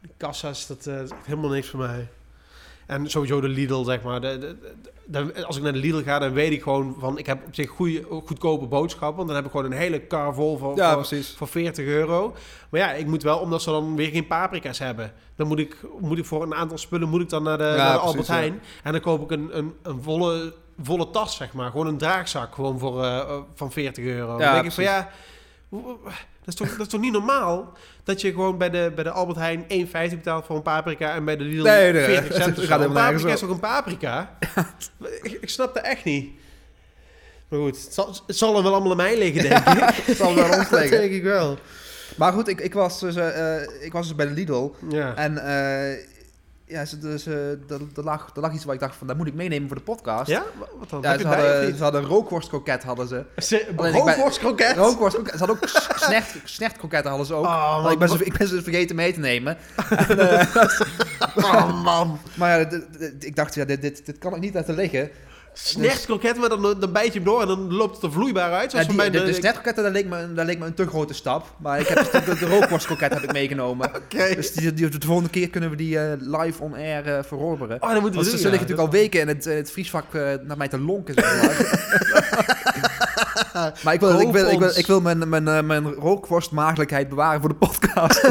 De kassa's, dat eh, is echt helemaal niks voor mij. En sowieso de Lidl, zeg maar. De, als ik naar de Lidl ga, dan weet ik gewoon van... Ik heb op zich goede, goedkope boodschappen. Want dan heb ik gewoon een hele kar vol voor, Ja, voor, precies. voor 40 euro. Maar ja, ik moet wel, omdat ze dan weer geen paprika's hebben... dan moet ik, moet ik voor een aantal spullen moet ik dan naar de, naar de precies, Albert ja. Heijn. En dan koop ik een, een, een volle, volle tas, zeg maar. Gewoon een draagzak gewoon voor, eh, eh, van 40 euro. dan Ja, denk ik van ja... Dat is, toch, dat is toch niet normaal dat je gewoon bij de, bij de Albert Heijn 1,50 betaalt voor een paprika en bij de Lidl Nee, nee, 40 cent. gaat Een helemaal nergens paprika is ook een paprika? ik, ik snap dat echt niet. Maar goed, het zal, het zal er wel allemaal aan mij liggen, denk ik. Het zal wel aan ons liggen. denk ik wel. Maar goed, ik, ik, was dus, eh, ik was dus bij de Lidl. Ja. En eh, Ja, ze, dus, eh, er, er, lag, er lag iets waar ik dacht van, dat moet ik meenemen voor de podcast. Ja? Wa- Wat dan? Ja, ze hadden, ze hadden rookworstkroket hadden ze. Ze- Rookworstkroket? Rookworst, ze hadden ook s- snert, snertkroketten hadden ze ook. Oh, man. ik, ben ze, ik ben ze vergeten mee te nemen. Oh, man. Maar ja, ik dacht, ja, dit, dit, dit kan ik niet laten liggen. Snertkroket, maar dan, dan bijt je hem door en dan loopt het er vloeibaar uit. Ja, Zoals die, van de, bij de snertkroketten, dat leek, me, dat leek me een te grote stap. Maar ik heb dus de, de, de rookworstkroket heb ik meegenomen. Oké. Dus die, die, de volgende keer kunnen we die eh, live on air eh veroveren. Oh, dat moeten we ze, doen, ze ja. liggen natuurlijk al weken in het, in het vriesvak eh, naar mij te lonken. Zeg maar. maar ik wil, ik wil, ik wil, Koop ik wil mijn, mijn, mijn rookworstmaagdelijkheid bewaren voor de podcast.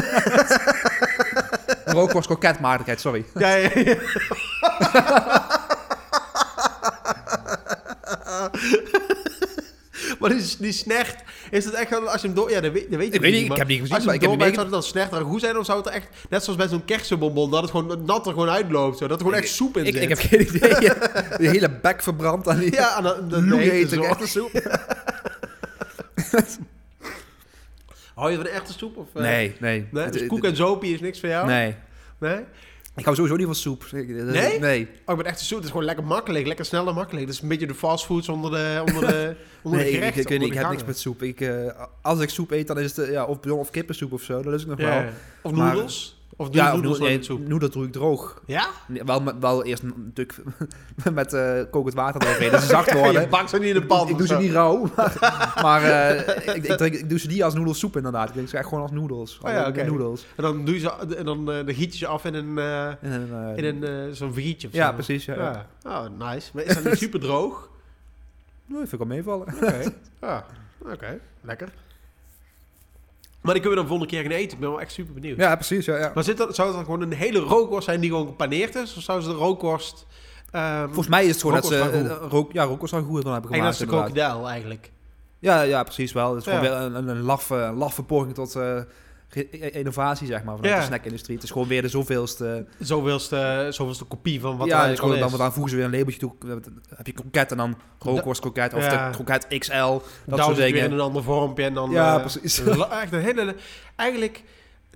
Rookworstkroketmaagdelijkheid, sorry. Ja, ja, ja. maar die, die snert, is het echt als je hem door... Ja, dat weet, dat weet je Ik weet niet, ik heb die gezien, Als je hem doorbijt, zou het dan snert er goed zijn? Of zou het er echt, net zoals bij zo'n kersenbonbon, dat het gewoon nat er gewoon uitloopt? Zo, dat er gewoon echt soep in zit? ik heb geen idee. De hele bek verbrand aan die Ja, aan de, de, de hete echte soep. Hou je van de echte soep? Of, eh? Nee, nee. Nee, Het- dus koek en zopie is niks voor jou? Nee. Nee? Ik hou sowieso niet van soep. Ik- Nee? Nee. Oh, ik ben echt soep. Het is gewoon lekker makkelijk, lekker snel en makkelijk. Dat is een beetje de fastfoods onder de, onder de, onder Nee, de ik, gerechten. ik, heb niks met soep. Ik, eh, als ik soep eet, dan is het eh, ja, of bouillon of kippensoep of zo. Dat is ik nog Ja, wel. Of noedels? Of doe Ja, of noedels nee, noedel doe ik droog. Ja? Nee, Wel, wel eerst een stuk met eh kokend water eroverheen, dat ze zacht worden. je bakt ze niet in de pan. ik doe ze niet rauw, maar, maar eh, ik, ik, drink, ik doe ze niet als noedelsoep inderdaad. Ik drink ze echt gewoon als noedels. Oh ja, oké. noedels. En dan, doe je ze, en dan, eh, dan giet je ze af in een, eh, En, eh, in een zo'n vrietje of ja, zo. precies. Ja. Ja. Oh, nice. Maar is dat niet super droog? Nee, vind ik wel meevallen. Oké. Ah, oké. Lekker. Maar die kunnen we dan volgende keer gaan eten. Ik ben wel echt super benieuwd. Ja, precies. Ja, ja. Maar zit dat, zou het dan gewoon een hele rookworst zijn die gewoon gepaneerd is? Of zou ze de rookworst... ehm, Volgens mij is het gewoon dat ze eh, rook, ja, rookworst van goed dan hebben en dat gemaakt. is de krokodil eigenlijk. Ja, ja, precies wel. Het is gewoon weer een, een, een laffe, een laffe poging tot eh, innovatie, zeg maar, vanuit Ja. de snackindustrie. Het is gewoon weer de zoveelste... Zoveelste, zoveelste kopie van wat ja, gewoon, dan, dan voegen ze weer een labeltje toe. Heb je kroket en dan rookworstkroket of Ja. de kroket XL. Dat soort weer in dingen. een ander vormpje en dan... Ja, eh, precies. la- Echt een hele... Eigenlijk...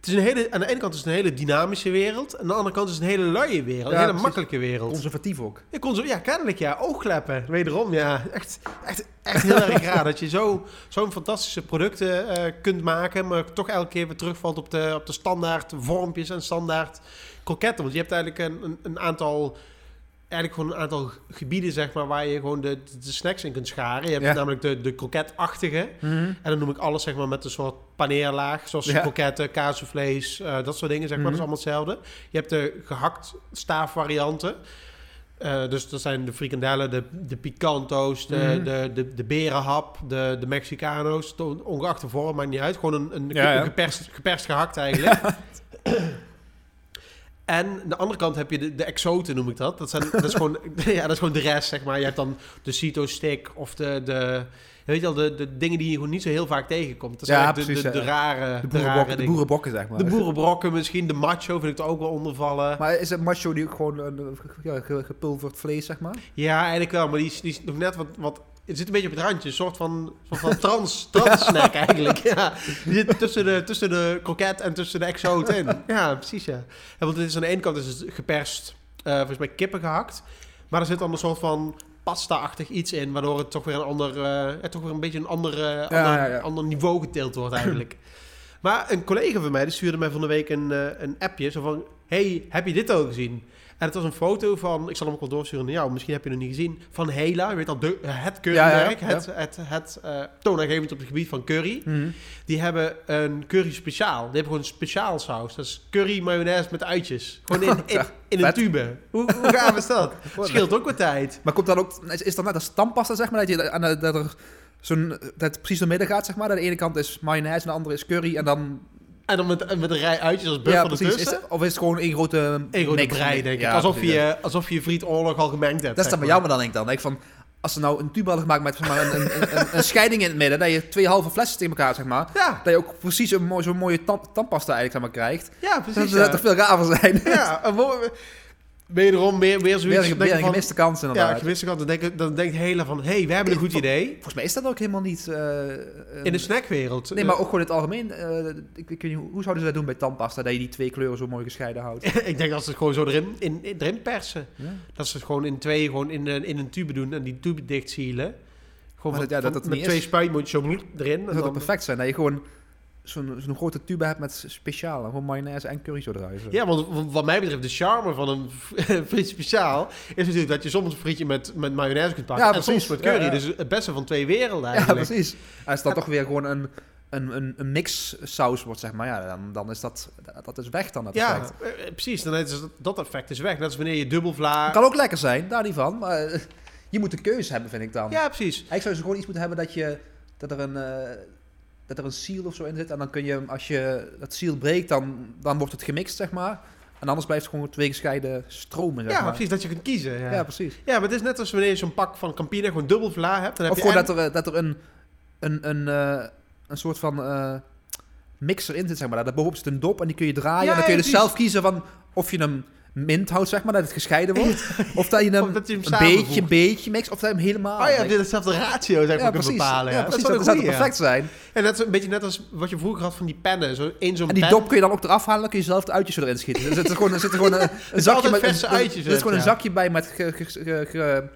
Het is een hele, aan de ene kant is het een hele dynamische wereld. Aan de andere kant is het een hele luie wereld. Ja, een hele makkelijke wereld. Conservatief ook. Zo, ja, kennelijk ja. Oogkleppen, wederom, ja. Echt, echt, echt heel erg raar dat je zo, zo'n fantastische producten eh, kunt maken, maar toch elke keer weer terugvalt op de, op de standaard vormpjes en standaard kroketten. Want je hebt eigenlijk een, een, een aantal, eigenlijk gewoon een aantal gebieden, zeg maar, waar je gewoon de, de snacks in kunt scharen. Je hebt Ja. namelijk de, de kroketachtige. En dan noem ik alles, zeg maar, met een soort paneerlaag, zoals Ja. kroketten, kaasvlees, eh dat soort dingen, zeg maar. Mhm. Dat is allemaal hetzelfde. Je hebt de gehakt staafvarianten. Eh, dus dat zijn de frikandellen, de, de picanto's, de, Mhm. de, de, de berenhap, de, de Mexicano's. Ongeacht de vorm, maakt niet uit. Gewoon een, een, Ja, ja. een geperst, geperst gehakt eigenlijk. En aan de andere kant heb je de, de exoten, noem ik dat. Dat, zijn, dat, is gewoon, ja, dat is gewoon de rest, zeg maar. Je hebt dan de Cito-stick of de, de, weet je wel, de, de dingen die je gewoon niet zo heel vaak tegenkomt. Dat zijn Ja, de, precies, de, de ja. rare, De boerenbokken, de boerenbokken, zeg maar. De boerenbrokken misschien, de macho vind ik er ook wel onder vallen. Maar is het macho die ook gewoon een, ja, ge- gepulverd vlees, zeg maar? Ja, eigenlijk wel, maar die is, die is nog net wat, wat... Het zit een beetje op het randje, een soort van, soort van trans, trans snack eigenlijk. Ja. Die zit tussen de, tussen de kroket en tussen de exoot in. Ja, precies ja. ja want het is aan de ene kant is het geperst, eh volgens mij kippen gehakt. Maar er zit dan een soort van pasta-achtig iets in, waardoor het toch weer een ander, ja, toch weer een beetje een ander, eh, ander, ja, ja. ander niveau getild wordt eigenlijk. maar een collega van mij, die stuurde mij van de week een, eh, een appje, zo van, hey, heb je dit al gezien? En het was een foto van, ik zal hem ook wel doorsturen naar jou, misschien heb je het nog niet gezien, van Hela, weet al, de, het currymerk, Ja, ja, ja. het, het, het eh, toonaangevend op het gebied van curry. Die hebben een curry speciaal. Die hebben gewoon een speciaal saus. Dat is curry mayonaise met uitjes. Gewoon in, in, in een tube. Hoe, hoe gaaf is dat? Scheelt ook wat tijd. Maar komt dan ook, is, is dat net als stampasta, zeg maar, dat, je, aan de- dat er zo'n, dat het precies door midden gaat, zeg maar? Dat de ene kant is mayonaise en de andere is curry en dan... En dan met, met een rij uitjes als buff ja, van precies. Is ertussen. het- of is het gewoon één grote Een grote brei, denk ik. Ja, alsof, precies, je, alsof je friet oorlog al gemengd hebt. Dat is dan jou, maar dan denk ik dan. denk van, als ze nou een tube hadden gemaakt met zeg maar, een, een, een, een scheiding in het midden, dat je twee halve flessen tegen elkaar, zeg maar, Ja, dat je ook precies een mooi, zo'n mooie tand, tandpasta eigenlijk zeg maar, krijgt. ja Dat precies. zou ja. toch veel gaver zijn? Ja, een wederom weer, weer zoiets. Weer, denk weer een van- gemiste kans Ja, gemiste kant. Dan denkt, dan denkt Hela van, hé, hey, we hebben een goed idee. Volgens mij is dat ook helemaal niet... eh, een- In de snackwereld. Nee, maar ook gewoon in het algemeen. eh, ik, ik weet niet, hoe- zouden ze dat doen bij tandpasta? Dat je die twee kleuren zo mooi gescheiden houdt. ik denk dat ze het gewoon zo erin, in, in- erin persen. Ja. Dat ze het gewoon in twee gewoon in, een- in een tube doen en die tube dicht sealen. Gewoon van, dat- ja, dat van- het met twee spuitmondjes zo erin. Dat zou perfect zijn? Dat je gewoon zo'n zo'n grote tube hebt met speciaal. Gewoon mayonaise en curry zo eruit. ja, want wat mij betreft, de charme van een friet speciaal is natuurlijk dat je soms een frietje met, met mayonaise kunt pakken Ja, en soms precies. met curry. Ja, ja. Dus het beste van twee werelden Ja, eigenlijk. precies. Als dat toch weer gewoon een, een, een, een mix saus wordt, zeg maar. Ja, dan, dan is dat, dat is weg dan, dat Ja, effect. eh, eh, precies. Dan is dat, dat effect is weg. Net als wanneer je dubbel vla... kan ook lekker zijn, daar niet van. Maar eh, je moet de keuze hebben, vind ik dan. Ja, precies. Eigenlijk zou gewoon iets moeten hebben dat, je, dat, er een, dat er een seal of zo in zit. En dan kun je, als je dat seal breekt, dan, dan wordt het gemixt, zeg maar. En anders blijft het gewoon twee gescheiden stromen, zeg Ja, maar. precies. Dat je kunt kiezen. Ja, Ja, precies. Ja, maar het is net als wanneer je zo'n pak van Campina gewoon dubbel vla hebt. Dan heb Of je gewoon en- dat er, dat er een, een, een, eh, een soort van eh, mixer in zit, zeg maar. Daar bovenop zit een dop en die kun je draaien. Ja, en dan kun je ja, dus zelf kiezen van of je hem mint houdt, zeg maar, dat het gescheiden wordt. of dat je hem, Of dat je hem een beetje, beetje mixt, of dat je hem helemaal... Oh ja, dit hetzelfde ratio zeg maar ja, bepalen. Ja, Ja, precies. Dat, Dat, is zou perfect zijn. En dat is een beetje net als wat je vroeger had van die pennen. Zo in zo'n En die pen. dop kun je dan ook eraf halen, dan kun je zelf de uitjes erin schieten. Er zit er gewoon, er zit er gewoon een, een zakje met... uitjes, Er is gewoon een zakje bij met... Ge, ge, ge-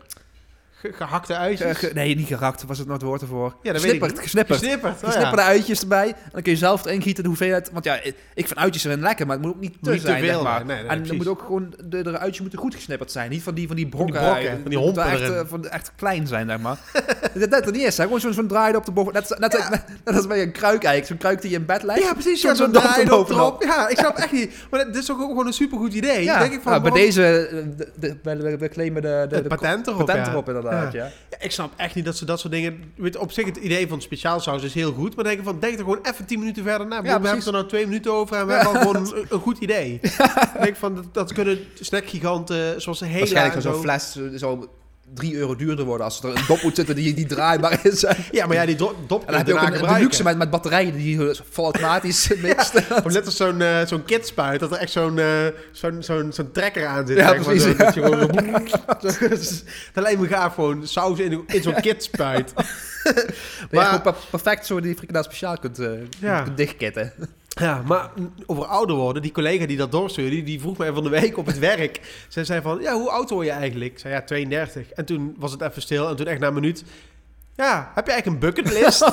ge- Ge- gehakte ge- uitjes. ge- nee, niet gerakt, was het nog het woord ervoor. Ja, dat weet ik gesnipperd, gesnipperd. Gesnipperd. oh Gesnipperde ja. uitjes erbij. En dan kun je zelf erin gieten de hoeveelheid. Want ja, ik vind uitjes erin lekker, maar het moet ook niet te zijn. veel zeg maar. zijn, nee, nee, en dan moet ook gewoon, de, de uitjes moeten goed gesnipperd zijn. Niet van die, van die brokken. brokken, uit. van die Het moet hompen echt, erin. eh, van, echt klein zijn, zeg maar. dat dat niet is, hè. Gewoon zo'n zo'n draai op de boven. Net, net, net, net als bij een kruik eigenlijk. Zo'n kruik die je in bed legt. Ja, precies. Zo'n Ja, zo'n dop draai erbovenop. erop. Ja, ik snap echt niet. Maar dit is ook gewoon een supergoed idee. Denk ik van, bij deze, eh, de, de, we, claimen de, patent erop. patent erop inderdaad, ja. Ja, ik snap echt niet dat ze dat soort dingen... Weet, op zich het idee van speciaalsaus is heel goed. Maar denk ik van, denk er gewoon even 10 minuten verder na. Ik bedoel, we hebben er nou twee minuten over en we Ja. hebben al gewoon een, een goed idee. Ik denk van, dat, dat kunnen snackgiganten zoals de hele Waarschijnlijk zo'n fles zo 3 euro duurder worden als er een dop moet zitten die, die draaibaar is. En Ja, maar ja, die do- dop dan heb je ook een, een deluxe met, met batterijen die automatisch mixt. Of net als zo'n eh, zo'n kitspuit, dat er echt zo'n eh, zo'n zo'n zo'n trekker aan zit. Ja, zeg maar, precies, zo, ja. dat je gewoon zo- Dat lijkt me gaaf, gewoon saus in, in zo'n kitspuit. Maar Maar- perfect zo die frikandel speciaal kunt, eh Ja. kunt dichtkitten. Ja, maar over ouder worden, die collega die dat doorstuurde, die, die vroeg mij van de week op het werk. Zij zei van, ja, hoe oud word je eigenlijk? Ik zei, ja, 32. En toen was het even stil en toen echt na een minuut... Ja, heb je eigenlijk een bucketlist?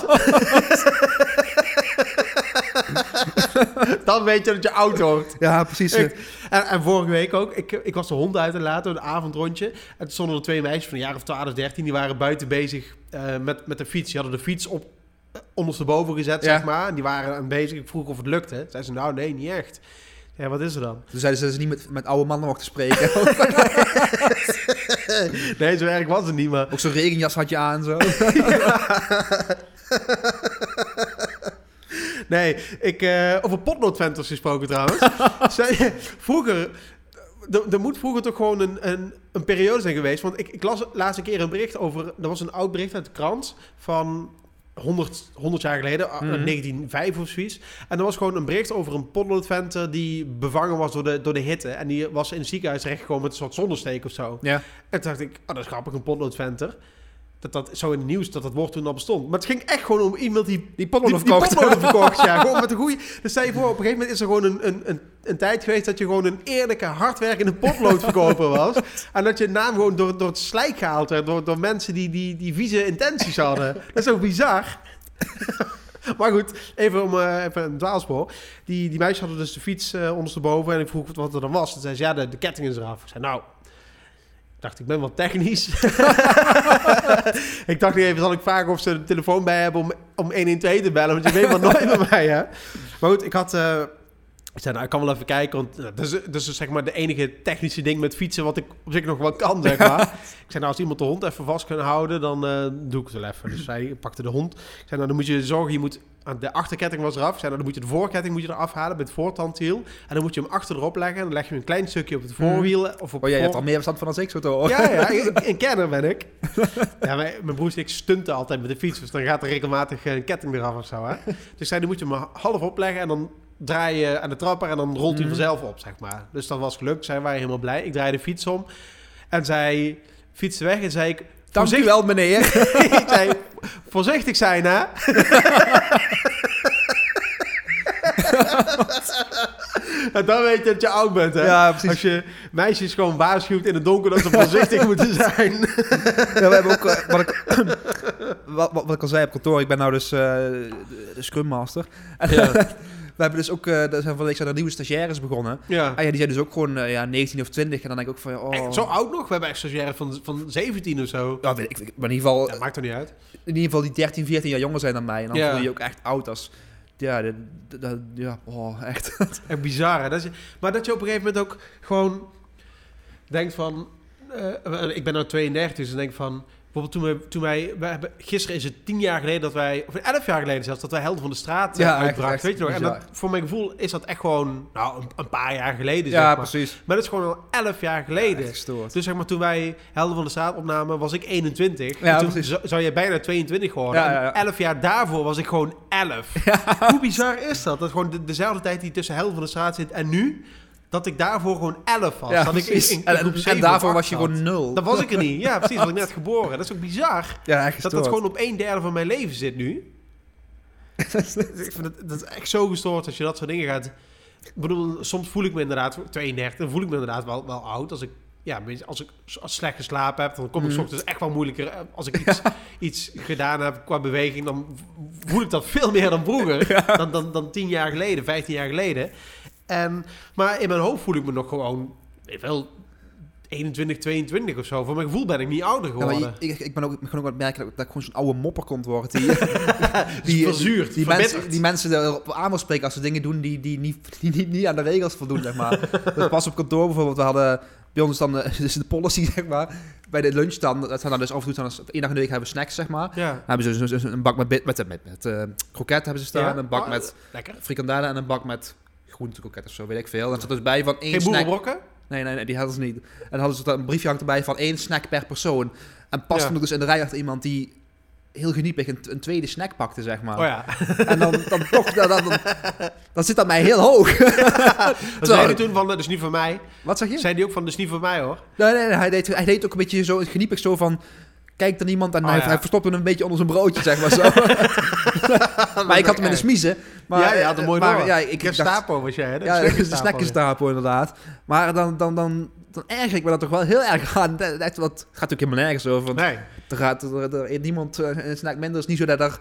Dan weet je dat je oud wordt. Ja, precies. En, en vorige week ook, ik, ik was de hond uit te laten, een avondrondje. En toen stonden er twee meisjes van een jaar of 12, 13, die waren buiten bezig eh, met, met de fiets. Die hadden de fiets op ondersteboven gezet, Ja. zeg maar. En die waren aan bezig. Ik vroeg of het lukte. Zei ze, nou nee, niet echt. Ja, wat is er dan? Toen zeiden ze dat ze niet met, met oude mannen mochten spreken. Nee, zo erg was het niet, maar... ook zo'n regenjas had je aan zo. Nee, ik, eh, over potloodventers gesproken trouwens. Zij, vroeger, er, moet vroeger toch gewoon een, een, een periode zijn geweest. Want ik, ik las laatst een keer een bericht over, er was een oud bericht uit de krant van 100, 100 jaar geleden, ah, Mhm. 1905 of zoiets. En er was gewoon een bericht over een potloodventer die bevangen was door de, door de hitte. En die was in het ziekenhuis terechtgekomen met een soort zonnesteek of zo. Ja. En toen dacht ik, oh, dat is grappig, een potloodventer. Dat dat zo in het nieuws dat dat woord toen al bestond. Maar het ging echt gewoon om iemand die Die potlood die, die verkocht. verkocht, ja. Gewoon met een goede... Dus stel je voor, op een gegeven moment is er gewoon een, een, een, een tijd geweest... dat je gewoon een eerlijke, hardwerkende potloodverkoper was. En dat je naam gewoon door, door het slijk gehaald werd... door, door mensen die, die, die vieze intenties hadden. Dat is zo bizar. Maar goed, even om eh, even een dwaalspoor. Die, die meisjes hadden dus de fiets eh ondersteboven... en ik vroeg wat er dan was. Toen zei ze, ja, de, de ketting is eraf. Ik zei, nou... Ik dacht, ik ben wel technisch. ik dacht niet even, zal ik vragen of ze een telefoon bij hebben om, om 112 te bellen? Want je weet maar nooit bij mij, hè? Maar goed, ik had... eh, ik zei, nou, ik kan wel even kijken, want nou, dat, is, dat is dus, zeg maar de enige technische ding met fietsen wat ik op zich nog wel kan, zeg maar. ik zei, nou, als iemand de hond even vast kan houden, dan eh, doe ik het wel even. Dus zij pakte de hond. Ik zei, nou, dan moet je zorgen, je moet... De achterketting was eraf. Ik zei, nou, dan moet je de voorketting moet je eraf halen bij het voortandwiel. En dan moet je hem achter erop leggen. En dan leg je een klein stukje op het voorwiel. Of op Oh, jij voor- hebt al meer verstand van als ik zo horen. ja, ja, een kenner ben ik. Ja, mijn, mijn broers en ik stunten altijd met de fiets. Dus dan gaat er regelmatig een ketting eraf of zo. Hè? Dus ik zei, dan moet je hem half opleggen en dan draai je aan de trapper en dan rolt hij Mhm. vanzelf op, zeg maar. Dus dat was gelukt. Zij waren helemaal blij. Ik draaide de fiets om en zij fietste weg en zei ik... Dank u voorzichtig- wel, meneer. ik zei, voorzichtig zijn, hè? en dan weet je dat je oud bent, hè? Ja, precies. Als je meisjes gewoon waarschuwt in het donker dat ze voorzichtig moeten zijn. Ja, we hebben ook, eh, wat, ik, wat, wat, wat ik al zei op kantoor, ik ben nou dus eh, de, de Scrum Master. Ja. We hebben dus ook, er zijn van de week zijn er nieuwe stagiaires begonnen. Ja. Ah ja, die zijn dus ook gewoon eh, ja, 19 of 20. En dan denk ik ook van, oh... Echt, zo oud nog? We hebben echt stagiaires van, van 17 of zo. Ja, weet ik, ik- maar in ieder geval, Ja, maakt er niet uit. in ieder geval die 13, 14 jaar jonger zijn dan mij. En dan Ja. voel je ook echt oud als... Ja, de- de- ja oh, echt. Echt bizar, hè? Dat is, maar dat je op een gegeven moment ook gewoon denkt van... eh, ik ben nou 32, dus dan denk ik van... Bijvoorbeeld toen, we, toen wij... we hebben, gisteren is het 10 jaar geleden dat wij... Of 11 jaar geleden zelfs, dat wij Helden van de Straat Ja, ja, echt weet je nog? En dat, voor mijn gevoel is dat echt gewoon... Nou, een, een paar jaar geleden, ja, zeg maar. precies. Maar dat is gewoon al 11 jaar geleden. Gestoord. Dus zeg maar, toen wij Helden van de Straat opnamen, was ik 21. Ja, En toen zou- je bijna 22 worden. Ja, ja, ja. En 11 jaar daarvoor was ik gewoon 11. Hoe bizar is dat? Dat gewoon de, dezelfde tijd die tussen Helden van de Straat zit en nu, dat ik daarvoor gewoon 11 was. Ja, dat ik in, in, en, groep en, 7 en daarvoor was je 8 gewoon zat. nul. Dat was ik er niet. Ja, precies. Was ik net geboren. Dat is ook bizar. ja, echt Dat dat gewoon op een derde van mijn leven zit nu. ik vind dat, dat is echt zo gestoord als je dat soort dingen gaat... Ik bedoel, soms voel ik me inderdaad, 32, dan voel ik me inderdaad wel, wel oud. Als ik, ja, als ik als slecht geslapen heb, dan kom ik ochtends echt wel moeilijker. eh, Als ik iets, iets gedaan heb qua beweging, dan voel ik dat veel meer dan vroeger. Dan, dan, dan 10 jaar geleden, 15 jaar geleden. En, maar in mijn hoofd voel ik me nog gewoon, wel, 21, 22 of zo. Voor mijn gevoel ben ik niet ouder Ja, geworden. ik, ik, ik ben ook, ik ook aan het merken dat, dat ik gewoon zo'n oude mopper komt worden. Die, die, verzuurd, die, mensen, die mensen erop aan wil spreken als ze dingen doen die, die, niet, die niet, niet aan de regels voldoen, zeg maar. dus pas op kantoor bijvoorbeeld, we hadden bij ons dan eh, dus de policy, zeg maar, bij de lunch dan, dat zijn dan dus af en toe, dan, één dag in de week hebben we snacks, zeg maar. Ja. Dan hebben ze dus, een bak met, met, met, met eh, kroket hebben ze staan, Ja. een bak Oh, met Lekker. frikandellen en een bak met groentekroket of zo, weet ik veel. En er zat dus bij van één Geen snack... boerenbrokken? Nee, nee, nee, die hadden ze niet. En dan hadden ze een briefje hangt erbij van één snack per persoon. En pas Ja. dus in de rij achter iemand die heel geniepig een, een tweede snack pakte, zeg maar. Oh ja. En dan, dan toch, dan, dan, dan, zit dat mij heel hoog. Dan zei hij toen van, dat is niet van mij. Wat zeg je? Zei die ook van, dat is niet van mij hoor. Nee, nee, nee, hij, deed, hij deed ook een beetje zo geniepig zo van... Kijk dan iemand en Oh, hij, ja. hij verstopte hem een beetje onder zijn broodje, zeg maar zo. maar ik had hem in de smiezen. Maar, ja, had hem mooi maar, door. Ja, ik, ik was jij hè? ja, dat is de Gestapo. snackenstapel inderdaad. Maar dan, dan, dan, dan erger ik me dat toch wel heel erg aan. Dat, dat, dat gaat natuurlijk helemaal nergens over. Want Nee. er gaat er, er niemand eh, een snack minder. Het is niet zo dat er,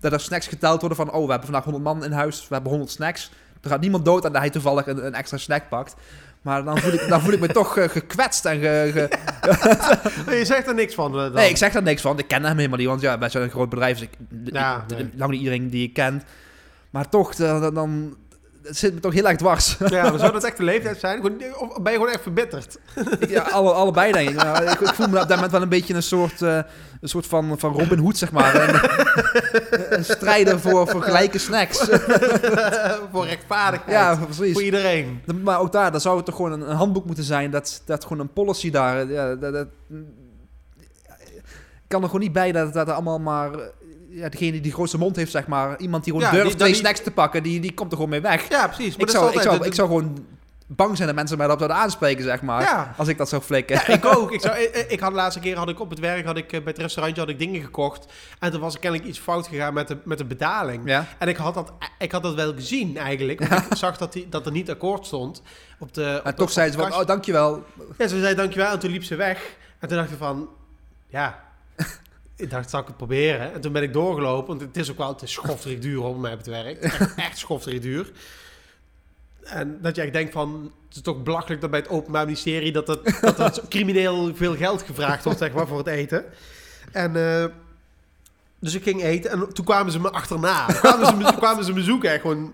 dat er snacks geteld worden van... Oh, we hebben vandaag 100 man in huis. We hebben 100 snacks. Er gaat niemand dood aan dat hij toevallig een, een extra snack pakt. Maar dan voel ik, dan voel ik me toch eh, gekwetst en ge, Je zegt er niks van. eh, dan. Nee, ik zeg daar niks van. Ik ken hem helemaal niet, want ja, wij zijn een groot bedrijf. Dus ik, Ja, ik- nee. lang niet iedereen die ik ken. Maar toch, dan het zit me toch heel erg dwars. Ja, maar zou dat echt de leeftijd zijn? Of ben je gewoon echt verbitterd? Ja, alle, allebei denk ik. Maar ik. Ik voel me op dat moment wel een beetje een soort, eh, een soort van, van Robin Hood, zeg maar. Een, een strijder voor, voor gelijke snacks. Voor rechtvaardigheid. ja, precies. Voor iedereen. Maar ook daar, dan zou het toch gewoon een, een handboek moeten zijn. Dat, dat gewoon een policy daar. Ja, dat, dat, ik kan er gewoon niet bij dat, dat er allemaal maar. Ja, degene die de grootste mond heeft, zeg maar. Iemand die gewoon Ja, durft die- twee die- snacks te pakken, die, die komt er gewoon mee weg. Ja, precies. Maar Ik dat zou, ik, zou, de- ik zou gewoon bang zijn dat mensen mij daarop zouden aanspreken, zeg maar. Ja. Als ik dat zou flikken. Ja, ik ook. Ik, zou, ik, ik had de laatste keer had ik op het werk had ik, eh, bij het restaurantje had ik dingen gekocht. En toen was er kennelijk iets fout gegaan met de, met de betaling. Ja. En ik had, dat, ik had dat wel gezien eigenlijk. Want ik zag dat, die, dat er niet akkoord stond. Op de, En toch zeiden ze van, oh, dankjewel. Ja, ze zei dankjewel en toen liep ze weg. En toen dacht ik van, ja, ik dacht, zal ik het proberen? En toen ben ik doorgelopen, want het is ook wel, het is schofterig duur op mij op het werk. Echt, echt schofterig duur. En dat je echt denkt van, het is toch belachelijk dat bij het Openbaar Ministerie dat, het, dat crimineel veel geld gevraagd wordt, zeg maar, voor het eten. En eh, dus ik ging eten en toen kwamen ze me achterna. Toen kwamen ze me, kwamen ze me zoeken, echt gewoon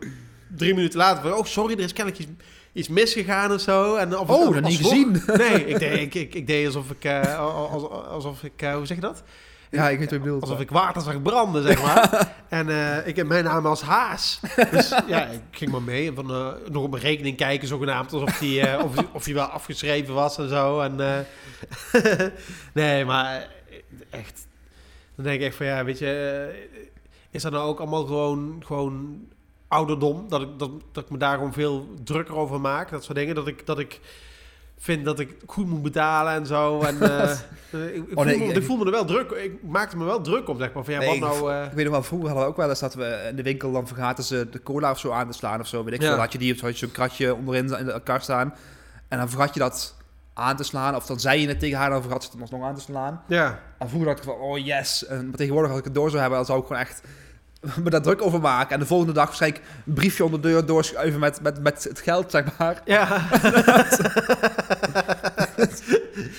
drie minuten later. Van, oh, sorry, er is kennelijk iets, iets misgegaan of zo. En of, Oh, dat niet gezien. Nee, ik deed, ik, ik, ik deed alsof ik, eh, als- alsof ik, eh, hoe zeg je dat? Ja, ik weet wat je bedoelt. Alsof ik water zag branden, zeg maar. en eh, ik heb mijn naam als Haas. Dus ja, ik ging maar mee. En van, eh, nog op mijn rekening kijken, zogenaamd. Alsof die, eh, of, of die wel afgeschreven was en zo. En, nee, maar echt. Dan denk ik echt van, ja, weet je... Is dat nou ook allemaal gewoon, gewoon ouderdom. Dat ik, dat, dat ik me daar gewoon veel drukker over maak. Dat soort dingen. Dat ik, dat ik vind dat ik goed moet betalen en zo. En, eh, eh, ik, ik Oh, nee, voel me, ik- me er wel druk. Ik maakte me wel druk op, zeg maar. Van, ja, Nee, wat ik- nou... eh, Ik weet nog wel, vroeger hadden we ook wel eens dat we in de winkel dan vergaten ze de cola of zo aan te slaan of zo. Weet ik Ja. veel. Had je die had je zo'n kratje onderin in de kar staan. En dan vergat je dat aan te slaan. Of dan zei je het tegen haar, dan vergat ze het alsnog aan te slaan. ja. En vroeger dacht ik van, oh yes. En, maar tegenwoordig als ik het door zou hebben, dan zou ik gewoon echt me daar druk over maken. En de volgende dag waarschijnlijk een briefje onder de deur doorschuiven met, met, met het geld, zeg maar. Ja.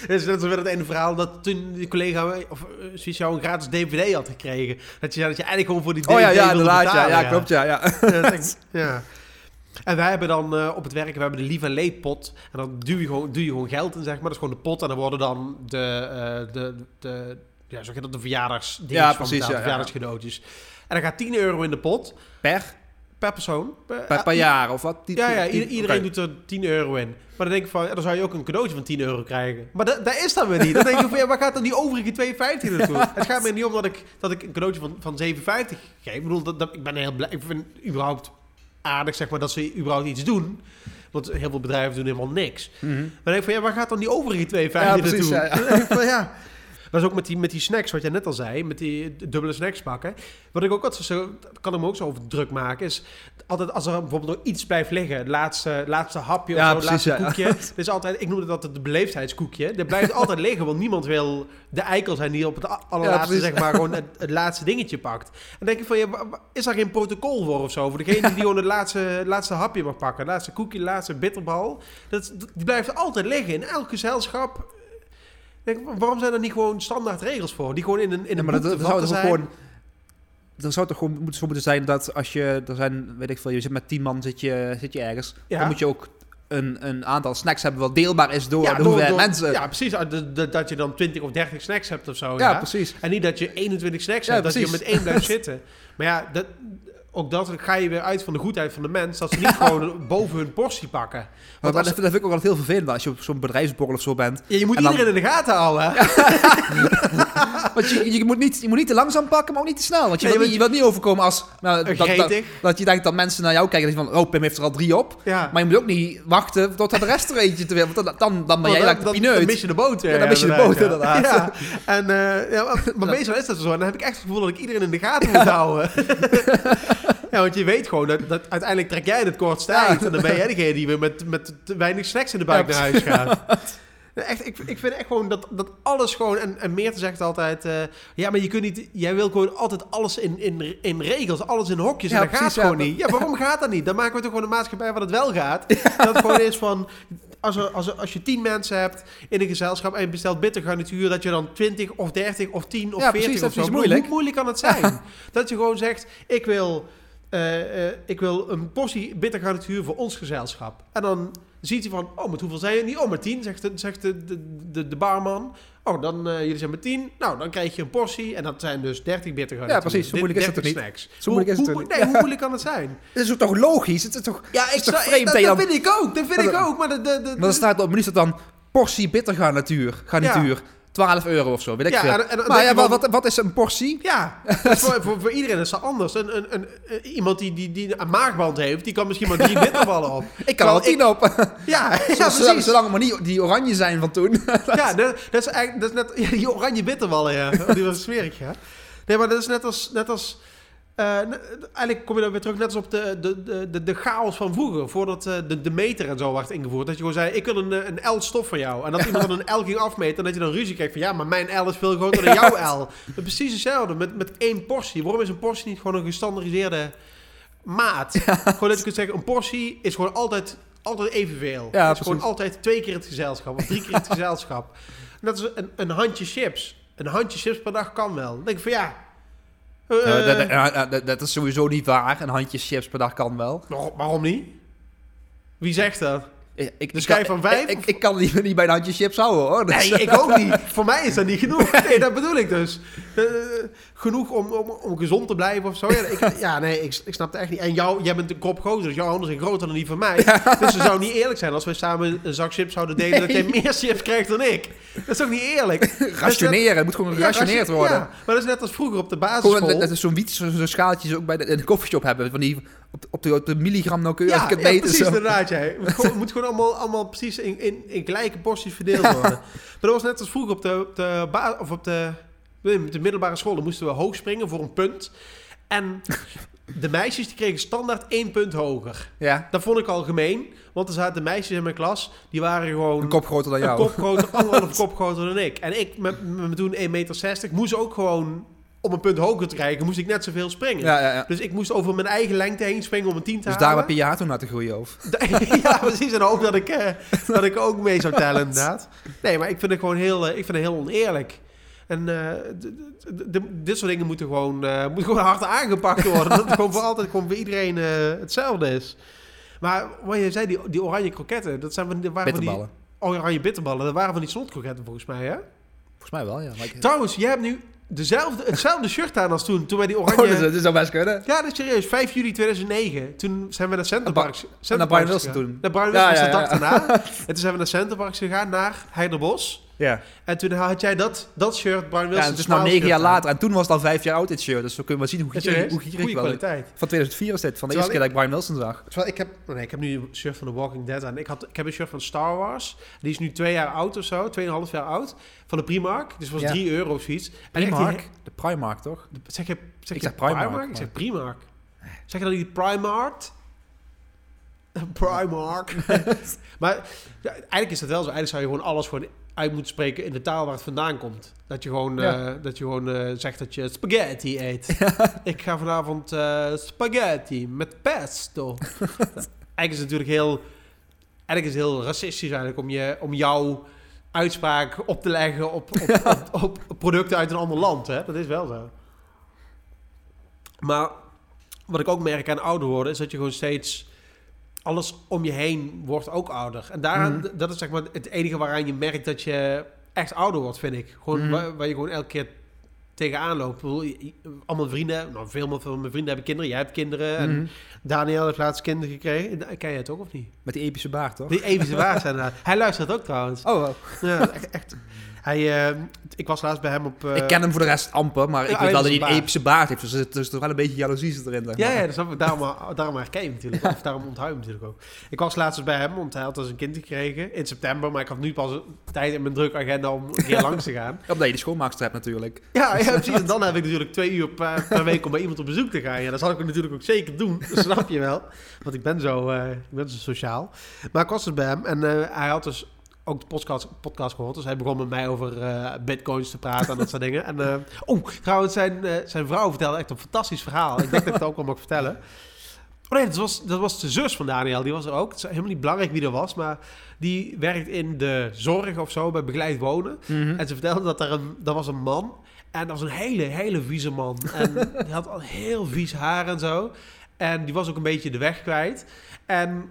Het is net zo weer het ene verhaal dat toen die collega of eh, zoiets jou een gratis DVD had gekregen. Dat je zei dat je eigenlijk gewoon voor die DVD Oh ja, ja, inderdaad. Betalen, ja, klopt, ja. ja. Ja, ik-. En wij hebben dan eh, op het werk, we hebben de lief en leed pot. En dan duw je gewoon, duw je gewoon geld in, zeg maar. Dat is gewoon de pot. En dan worden dan de, eh, de, de, ja, je dat, de verjaardagsdingetjes Ja, van precies, betaald, ja, de ja. En dan gaat 10 euro in de pot Per, per persoon. Per, per, per jaar of wat? Die- Ja, ja, die- iedereen doet er 10 euro in. Maar dan denk ik van, ja, dan zou je ook een cadeautje van 10 euro krijgen. Maar dat, dat is dan weer niet. Dan denk ik van, ja, waar gaat dan die overige 2,50 naartoe? Het gaat me niet om dat ik, dat ik een cadeautje van, van 7,50 geef. Ik bedoel, dat, dat, ik ben heel blij. Ik vind überhaupt aardig, zeg maar, dat ze überhaupt iets doen. Want heel veel bedrijven doen helemaal niks. Mhm. Maar dan denk ik van, ja, waar gaat dan die overige 2,50 Ja, naartoe? precies, ja, Dat is ook met die, met die snacks, wat jij net al zei, met die dubbele snacks pakken. Wat ik ook altijd zo, dat kan ik me ook zo over druk maken, is altijd als er bijvoorbeeld nog iets blijft liggen, het laatste, laatste hapje of Ja, zo, het precies, laatste ja. koekje. Het is altijd, ik noem het altijd de beleefdheidskoekje. Dat blijft altijd liggen, want niemand wil de eikel zijn die op het allerlaatste, zeg maar, gewoon het, het laatste dingetje pakt. En denk ik van, ja, is daar geen protocol voor of zo? Voor degene die gewoon het laatste, het laatste hapje mag pakken, het laatste koekje, de laatste bitterbal. Dat, dat- die blijft altijd liggen in elk gezelschap. Denk, waarom zijn er niet gewoon standaard regels voor? Die gewoon in een, in Ja, een maar dat, zou toch gewoon... Er zou toch gewoon moeten, zo moeten zijn dat als je... Er zijn, weet ik veel, je zit met tien man zit je, zit je ergens. Ja. Dan moet je ook een, een aantal snacks hebben wat deelbaar is door de door- hoeveelheid door- mensen. Ja, precies. Ah, Dat je dan 20 of 30 snacks hebt of zo. Ja, Ja, precies. En niet dat je 21 snacks hebt, dat je met één blijft zitten. Maar ja, dat, ook dat ga je weer uit van de goedheid van de mens. Dat ze niet gewoon boven hun portie pakken. Maar, Want maar als- dat, vind ik ook altijd heel vervelend als je op zo'n bedrijfsborrel of zo bent. ja, je moet dan- iedereen in de gaten houden. Want je, je, moet niet, je moet niet te langzaam pakken, maar ook niet te snel. Want je, Nee, wilt, je wilt niet overkomen als... Nou, dat, dat, dat je denkt dat mensen naar jou kijken en van... Oh, Pim heeft er al drie op. Ja. Maar je moet ook niet wachten tot de rest er eentje te wil. Want dan, dan, dan ben jij Want like de dan, dan, pineut. mis je de boot. Ja, dan mis je de boot, inderdaad. Ja. En, eh, ja, maar, maar meestal is dat zo. En dan heb ik echt het gevoel dat ik iedereen in de gaten moet houden. ja, want je weet gewoon dat, dat uiteindelijk trek jij het kortste eind. En dan ben jij degene die weer met, met te weinig snacks in de buik naar huis gaat. Echt, ik, ik vind echt gewoon dat, dat alles gewoon... En, en Meerte zegt altijd... eh, ja, maar je kunt niet... Jij wil gewoon altijd alles in, in, in regels, alles in hokjes. Ja, en dat gaat ja, gewoon maar- niet. Ja, waarom gaat dat niet? Dan maken we toch gewoon een maatschappij waar het wel gaat. Dat het gewoon is van... Als, er, als, er, als je tien mensen hebt in een gezelschap en je bestelt bittergarnituur... dat je dan 20 of 30 of 10 of Ja, 40 precies, dat of is zo... moeilijk. Hoe moeilijk kan het zijn? dat je gewoon zegt... Ik wil... eh, eh, ik wil een portie bittergarnituur voor ons gezelschap. En dan ziet hij van, oh, met hoeveel zijn jullie? Oh, met tien, zegt de, zegt de, de, de, barman. Oh, dan, eh, jullie zijn met tien. Nou, dan krijg je een portie. En dat zijn dus 30 bittergarnituur. Ja, precies. Zo moeilijk is het toch niet? Snacks. Zo moeilijk is het Nee, hoe moeilijk kan het zijn? Het is toch logisch? Het is toch... Ja, ik dat, dat vind ik ook. Dat vind ik ook. Maar de, de, Maar dan staat op het menu dan portie bittergarnituur. Garnituur. 12 euro of zo, weet ik Ja, veel. en- en dan maar ja, wat, wat, wat is een portie? Ja, is voor, voor, voor iedereen is dat anders. Een, een, een, iemand die, die, die een maagband heeft, die kan misschien maar drie bitterballen op. Ik kan wel 10 op. Ja, precies. Zolang het maar niet die oranje zijn van toen. Ja, dat, dat is eigenlijk dat is net ja, die oranje bitterballen, ja. Die was smerig, ja. Nee, maar dat is net als... Net als eh, eigenlijk kom je dan weer terug net als op de, de, de, de, chaos van vroeger. Voordat eh, de, de meter en zo werd ingevoerd. Dat je gewoon zei, ik wil een, eh, een L stof van jou. En dat iemand dan een L ging afmeten. En dat je dan ruzie kreeg van, ja, maar mijn L is veel groter dan jouw L. Dat is precies hetzelfde met, met één portie. Waarom is een portie niet gewoon een gestandardiseerde maat? Gewoon dat je kunt zeggen, een portie is gewoon altijd, altijd evenveel. Ja, het is gewoon altijd twee keer het gezelschap. Of drie keer het gezelschap. En dat is een, een handje chips. Een handje chips per dag kan wel. Dan denk ik van, ja... eh, Eh, dat, dat- dat- is sowieso niet waar. Een handje chips per dag kan wel. waarom- waarom niet? Wie zegt dat? Ik, ik, De ik van vijf, Ik, kan niet, niet bij een handje chips houden hoor. Dus, Nee, ik ook niet. Voor mij is dat niet genoeg. Nee, dat bedoel ik dus. Eh, genoeg om, om, om gezond te blijven of zo. Ja, ik, ja nee, ik, ik snap het echt niet. En jou, jij bent een kop groter, dus jouw handen zijn groter dan die van mij. Dus het zou niet eerlijk zijn als wij samen een zak chips zouden delen... dat jij meer chips krijgt dan ik. Dat is toch niet eerlijk? Rationeren, het moet gewoon gerationeerd ration- worden. Maar dat is net als vroeger op de Gewoon, basisschool. dat is zo'n wiet, zo'n zo'n schaaltje ook bij de, in de koffieshop hebben. Van die op, de, op, de, op de milligram nauwkeurig Ja, ja, precies zo. inderdaad. Het, moet gewoon, het moet gewoon allemaal, allemaal precies in, in, in gelijke porties verdeeld worden. Maar dat was net als vroeger op de, op de, of op de, de middelbare school. Dan moesten we hoog springen voor een punt. En de meisjes die kregen standaard één punt hoger. Ja, Dat vond ik al gemeen. Want er zaten meisjes in mijn klas, die waren gewoon... een kop groter dan een jou. kop groter, anderhalf kop groter dan ik. En ik, met, met mijn toen 1,60 meter, moest ook gewoon... Om een punt hoger te krijgen, moest ik net zoveel springen. Ja, ja, ja. Dus ik moest over mijn eigen lengte heen springen om een 10 te Dus halen. daarom heb je haar toen laten groeien, of? ja, precies. En ook dat ik, eh, dat ik ook mee zou tellen, inderdaad. Nee, maar ik vind het gewoon heel, eh, ik vind het heel oneerlijk. En eh, dit soort dingen moeten gewoon, eh, moeten gewoon hard aangepakt worden. dat het gewoon voor altijd gewoon voor iedereen eh, hetzelfde is. Maar wat je zei, die, die oranje kroketten, dat zijn van, die- waren van die Bitterballen. oranje bitterballen. Dat waren van die snotkroketten volgens mij, hè? Volgens mij wel, ja. Ik- Trouwens, jij hebt nu dezelfde, hetzelfde shirt aan als toen, toen wij die Oh, oranje... dat, is- dat zou best kunnen. Ja, dat is serieus. 5 juli 2009. Toen zijn we naar Centerparks. En naar Brian Wilson gegaan. toen. Naar Brian Wilson ja, de dag daarna. en toen zijn we naar Centerparks gegaan, naar Heiderbos. Ja. En toen had jij dat, dat shirt, Brian Wilson ja, het is nou negen jaar aan. later. En toen was het al vijf jaar oud, dit shirt. Dus we kunnen wel zien hoe gierig, hoe gierig Goeie kwaliteit. Van 2004 is dit, van de Terwijl eerste keer dat ik Brian Wilson zag. Terwijl ik heb, nee, ik heb nu een shirt van The Walking Dead aan. Ik, had, ik heb een shirt van Star Wars. Die is nu twee jaar oud of zo. Tweeënhalf jaar oud. Van de Primark. Dus was Ja. 3 euro of zoiets. En echt die- Primark? De Primark, toch? Zeg je, zeg Ik je zeg Primark, Ik zeg maar- Primark. Zeg je dan niet Primark? Primark. maar ja, eigenlijk is dat wel zo. Eigenlijk zou je gewoon alles gewoon uit moeten spreken in de taal waar het vandaan komt. Dat je gewoon, Ja. eh, dat je gewoon eh, zegt dat je spaghetti eet. Ik ga vanavond eh, spaghetti met pesto. eigenlijk is het natuurlijk heel... Eigenlijk is heel racistisch eigenlijk om, je, om jouw uitspraak op te leggen op, op, op, op producten uit een ander land. Hè? Dat is wel zo. Maar wat ik ook merk aan ouder worden, is dat je gewoon steeds alles om je heen wordt ook ouder. En daar, Mhm. dat is zeg maar het enige waaraan je merkt dat je echt ouder wordt, vind ik. Gewoon Mhm. waar, waar je gewoon elke keer tegenaan loopt. Allemaal vrienden, nou veel van mijn vrienden hebben kinderen. Jij hebt kinderen en Mhm. Daniel heeft laatst kinderen gekregen. Ken je het ook of niet? Met die epische baard, toch? Die epische waar zijn. Hij luistert ook trouwens. Oh. Ja, echt. echt. Hij, eh, ik was laatst bij hem op... eh, ik ken hem voor de rest amper, maar ik Ja, weet wel dat hij een epische baard heeft. Dus er zit dus toch wel een beetje jaloezie zit erin. zeg Ja, maar. ja, dat snap ik. Daarom, daarom herken je hem natuurlijk. Of daarom onthoud je hem natuurlijk ook. Ik was laatst eens bij hem, want hij had dus een kind gekregen in september. Maar ik had nu pas tijd in mijn drukke agenda om een keer langs te gaan. Omdat je de schoonmaakster hebt natuurlijk. Ja, ja, precies. En dan heb ik natuurlijk twee uur per, per week om bij iemand op bezoek te gaan. Ja, dat zal ik natuurlijk ook zeker doen. Dat snap je wel. Want ik ben zo, eh, ik ben zo sociaal. Maar ik was dus bij hem en eh, hij had dus ook de podcast, podcast gehoord. Dus hij begon met mij over eh, bitcoins te praten en dat soort dingen. En, eh, oh, trouwens, zijn, eh, zijn vrouw vertelde echt een fantastisch verhaal. Ik denk dat ik het ook wel mag vertellen. Oh nee, dat was, dat was de zus van Daniel. Die was er ook. Het is helemaal niet belangrijk wie dat was, maar die werkt in de zorg of zo, bij begeleid wonen. Mhm. En ze vertelde dat er een, dat was een man. En dat was een hele, hele vieze man. En die had al heel vies haar en zo. En die was ook een beetje de weg kwijt. En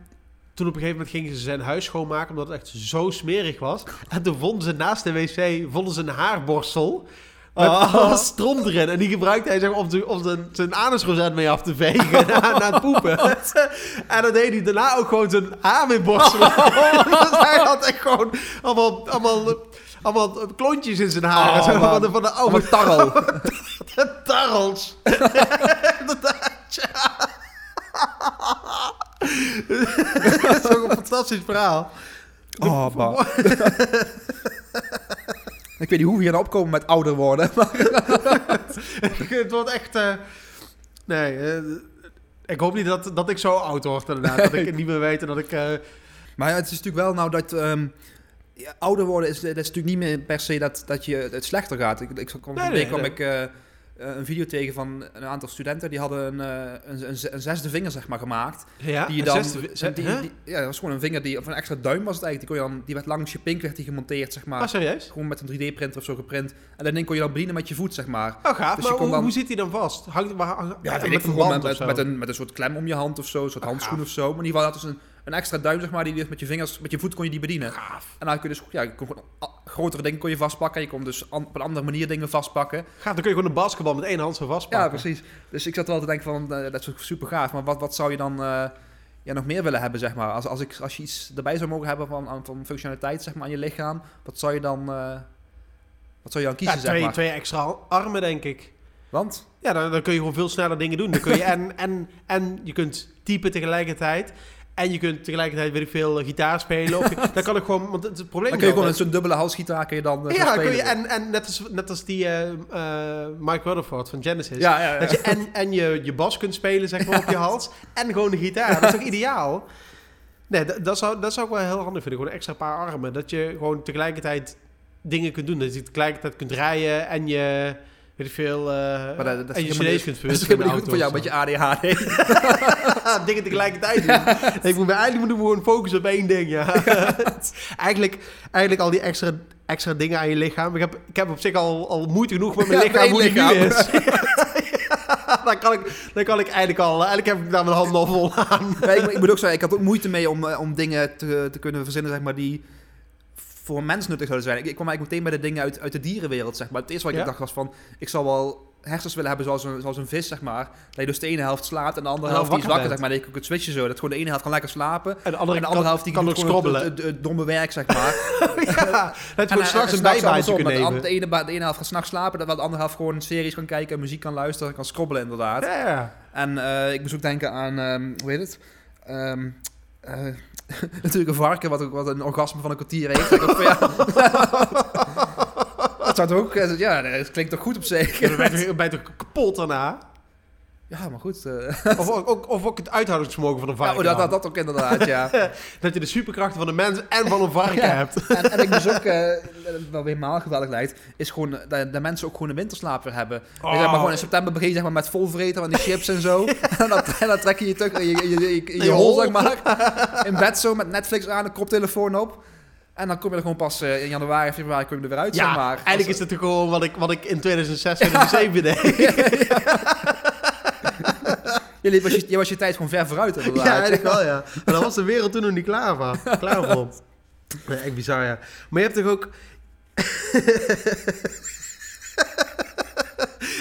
toen op een gegeven moment gingen ze zijn huis schoonmaken, omdat het echt zo smerig was. En toen vonden ze naast de wc vonden ze een haarborstel. Met Oh. stront erin. En die gebruikte hij zeg maar, om, te- om zijn, zijn anusrozet mee af te vegen na, na het poepen. en dan deed hij daarna ook gewoon zijn haar mee borstelen. dus hij had echt gewoon allemaal, allemaal, allemaal klontjes in zijn haar. Oh, Zo, van, de, van de oude tarrel. tarrels. Inderdaad, ja. Dat is ook een fantastisch verhaal. Oh, man. ik weet niet hoe we hier nou opkomen met ouder worden. Maar het wordt echt... eh, nee, eh, ik hoop niet dat, dat ik zo oud word inderdaad. Dat ik niet meer weet en dat ik... eh, Maar ja, het is natuurlijk wel nou dat... ehm, ja, ouder worden is, dat is natuurlijk niet meer per se dat, dat je het slechter gaat. Ik, ik kwam, Nee, nee, kwam ik een video tegen van een aantal studenten. Die hadden een, eh, een, een, een zesde vinger zeg maar gemaakt. ja, Die je dan, zesde- die, die- ja, dat was gewoon een vinger die, of een extra duim was het eigenlijk. Die, kon je dan, die werd langs je pink werd die gemonteerd zeg maar. Ah, serieus? Gewoon met een 3D-printer of zo geprint. En dat ding kon je dan bedienen met je voet zeg maar. Oh, gaaf. Dus maar hoe, dan- hoe zit hij dan vast? Hangt, waar, Ja, met ik een band met, of zo? met, een, met een soort klem om je hand of zo, een soort Ah, handschoen gaaf. of zo. Maar in ieder geval had dus een, een extra duim, zeg maar, die je met je vingers, met je voet kon je die bedienen. Gaaf. En dan kun je dus, ja, je kon gewoon a- grotere dingen kon je vastpakken. Je kon dus op een andere manier dingen vastpakken. Gaaf, dan kun je gewoon een basketbal met één hand zo vastpakken. Ja, precies. Dus ik zat wel te denken van, eh, dat is super gaaf. Maar wat, wat zou je dan eh, ja, nog meer willen hebben, zeg maar? Als, als, ik, als je iets erbij zou mogen hebben van, van functionaliteit, zeg maar, aan je lichaam. Wat zou je dan, eh, wat zou je dan kiezen, Ja, zeg twee, maar? twee extra armen, denk ik. Want? Ja, dan, dan kun je gewoon veel sneller dingen doen. Dan kun je en, en, en je kunt typen tegelijkertijd. En je kunt tegelijkertijd, weet ik veel, gitaar spelen. Of dan kan ik gewoon, want het, het probleem Dan kun je gewoon met zo'n dubbele halsgitaar kun je dan eh, Ja, spelen. kun je, en, en net, als, net als die eh, eh, Mike Rutherford van Genesis. ja, ja, ja. Dat je en, en je, je bas kunt spelen, zeg maar, op je hals. En gewoon de gitaar. Dat is toch ideaal? Nee, dat, dat, zou, dat zou ik wel heel handig vinden. Gewoon een extra paar armen. Dat je gewoon tegelijkertijd dingen kunt doen. Dat je tegelijkertijd kunt rijden en je... Weet ik veel... eh Maar dat- dat en je Dat is verwisselen goed voor jou met je ADHD. dingen tegelijkertijd doen. Ik moet me, eigenlijk moeten gewoon focussen op één ding, ja. eigenlijk, eigenlijk al die extra, extra dingen aan je lichaam. Ik heb, ik heb op zich al, al moeite genoeg met mijn Ja, lichaam, hoe lichaam. is. dan, kan ik, dan kan ik eigenlijk al... Eigenlijk heb ik daar mijn handen al vol aan. Ja, ik, ik moet ook zeggen, ik had ook moeite mee om, eh, om dingen te, te kunnen verzinnen, zeg maar, die voor een mens nuttig zouden zijn. Ik, ik kwam eigenlijk meteen bij de dingen uit, uit de dierenwereld, zeg maar. Het eerste wat ik Ja? dacht was van, ik zal wel hersens willen hebben zoals een, zoals een vis, zeg maar. Dat je dus de ene helft slaapt en de andere En helft die is wakker zeg maar. Dat je kunt switchen zo. Dat gewoon de ene helft kan lekker slapen. En de andere, en de andere helft die kan ook het, scrobbelen. het, het- het domme werk, zeg maar. ja, dat je straks een s'nachts bijbaantje kunt dat de, nemen. de, ene, de ene helft gaat s'nachts slapen, terwijl de andere helft gewoon series kan kijken, muziek kan luisteren, kan scrobbelen inderdaad. Ja, ja. En eh, ik moest ook denken aan, ehm, hoe heet het? Ehm, eh, natuurlijk een varken wat, wat een orgasme van een kwartier heeft. Ik dat zou toch ook, ja, dat klinkt toch goed op zich. Dan ben toch kapot daarna? Ja, maar goed. eh, Of ook, of ook het uithoudingsvermogen van een ja, varken. oh, dat, dat, ook inderdaad, ja. Dat je de superkrachten van een mens en van een varken Ja. hebt. En, en ik moest ook, eh wat helemaal geweldig lijkt, is gewoon dat de mensen ook gewoon een winterslaap weer hebben. Je zeg maar gewoon in september begin je zeg maar, met vol vreten van die chips en zo. en, dan, en dan trek je je in je, je, je, je, je hol, zeg maar. In bed zo, met Netflix aan, een koptelefoon op. En dan kom je er gewoon pas eh, in januari, februari kom je er weer uit, Ja, zeg maar. eigenlijk is het toch gewoon wat ik, wat ik in 2006, 2007 deed. Je, liep- was je, je was je tijd gewoon ver vooruit, inderdaad. Ja, eigenlijk wel, ja. Maar dan was de wereld toen nog niet klaar voor. Klaar voor. Nee, echt bizar, ja. Maar je hebt toch ook...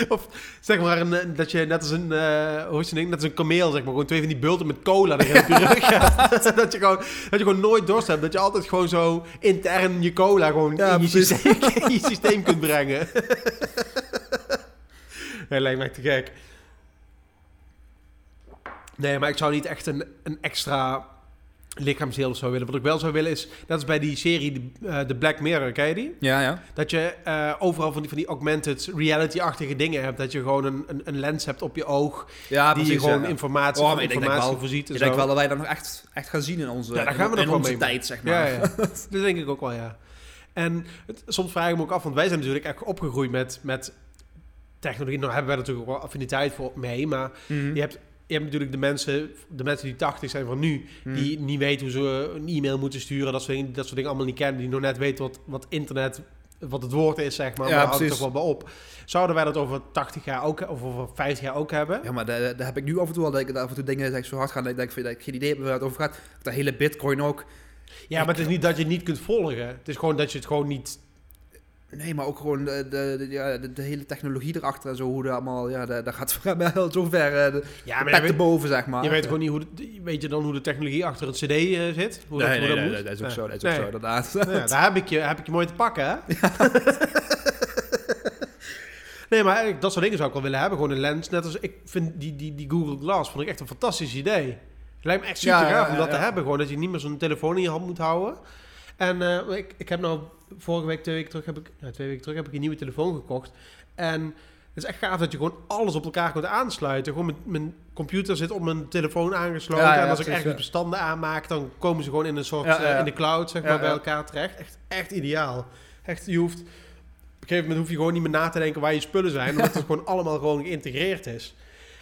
of zeg maar, een, eh, dat je net als een, eh hoe is het ding? Net als een kameel, zeg maar, gewoon twee van die bulten met cola erin op je rug hebt. dat, je gewoon, dat je gewoon nooit dorst hebt. Dat je altijd gewoon zo intern je cola gewoon Ja, in, je systeem, in je systeem kunt brengen. nee, lijkt me echt te gek. Nee, maar ik zou niet echt een, een extra lichaamsdeel of zo willen. Wat ik wel zou willen is, net als bij die serie de, eh, de Black Mirror, ken je die? Ja, ja. Dat je eh, overal van die, van die augmented reality-achtige dingen hebt. Dat je gewoon een, een, een lens hebt op je oog, Ja, die je gewoon ja. informatie, Oh, van informatie wel- voorziet. En Ik denk wel dat wij dat nog echt, echt gaan zien in onze, Ja, daar gaan we in onze mee. tijd, zeg maar. Ja, ja. dat denk ik ook wel, ja. En het, soms vraag ik me ook af, want wij zijn natuurlijk echt opgegroeid met, met technologie. Nou hebben wij natuurlijk ook wel affiniteit voor mee, maar Mhm. je hebt, je hebt natuurlijk de mensen, de mensen die 80 zijn van nu, Mhm. die niet weten hoe ze een e-mail moeten sturen, dat soort dingen, dat soort dingen allemaal niet kennen, die nog net weten wat, wat internet, wat het woord is, zeg maar. Ja, maar houdt toch wel bij op. Zouden wij dat over 80 jaar ook, of over 50 jaar ook hebben? Ja, maar daar, daar heb ik nu af en toe al, dat ik af en toe dingen dat ik zo hard gaan, dat ik denk van, dat ik geen idee heb waar het over gaat. De hele bitcoin ook. Ja, maar het is niet dat je het niet kunt volgen. Het is gewoon dat je het gewoon niet... Nee, maar ook gewoon de, de, ja, de, de hele technologie erachter en zo, hoe dat allemaal, ja, dat, dat gaat wel zo ver, eh, de, Ja, maar weet, boven, zeg maar. je weet gewoon niet hoe... De, weet je dan hoe de technologie achter het cd eh, zit? Hoe nee, dat, hoe nee, dat moet? is ook zo, dat is ook zo, inderdaad. Ja, daar heb ik, je, heb ik je mooi te pakken, hè? nee, maar dat soort dingen zou ik wel willen hebben. Gewoon een lens. Net als ik vind die, die, die Google Glass vond ik echt een fantastisch idee. Het lijkt me echt super gaaf om dat te hebben. Gewoon dat je niet meer zo'n telefoon in je hand moet houden. En eh, ik, ik heb nou vorige week, twee weken terug, heb ik, ja, twee weken terug heb ik een nieuwe telefoon gekocht. En het is echt gaaf dat je gewoon alles op elkaar kunt aansluiten. Gewoon mijn, mijn computer zit op mijn telefoon aangesloten. Ja, ja, en als ik precies, ergens ja. bestanden aanmaak, dan komen ze gewoon in een soort eh, in de cloud, zeg maar, bij elkaar terecht. Echt, echt ideaal. Echt, je hoeft... Op een gegeven moment hoef je gewoon niet meer na te denken waar je spullen zijn, omdat het gewoon allemaal gewoon geïntegreerd is.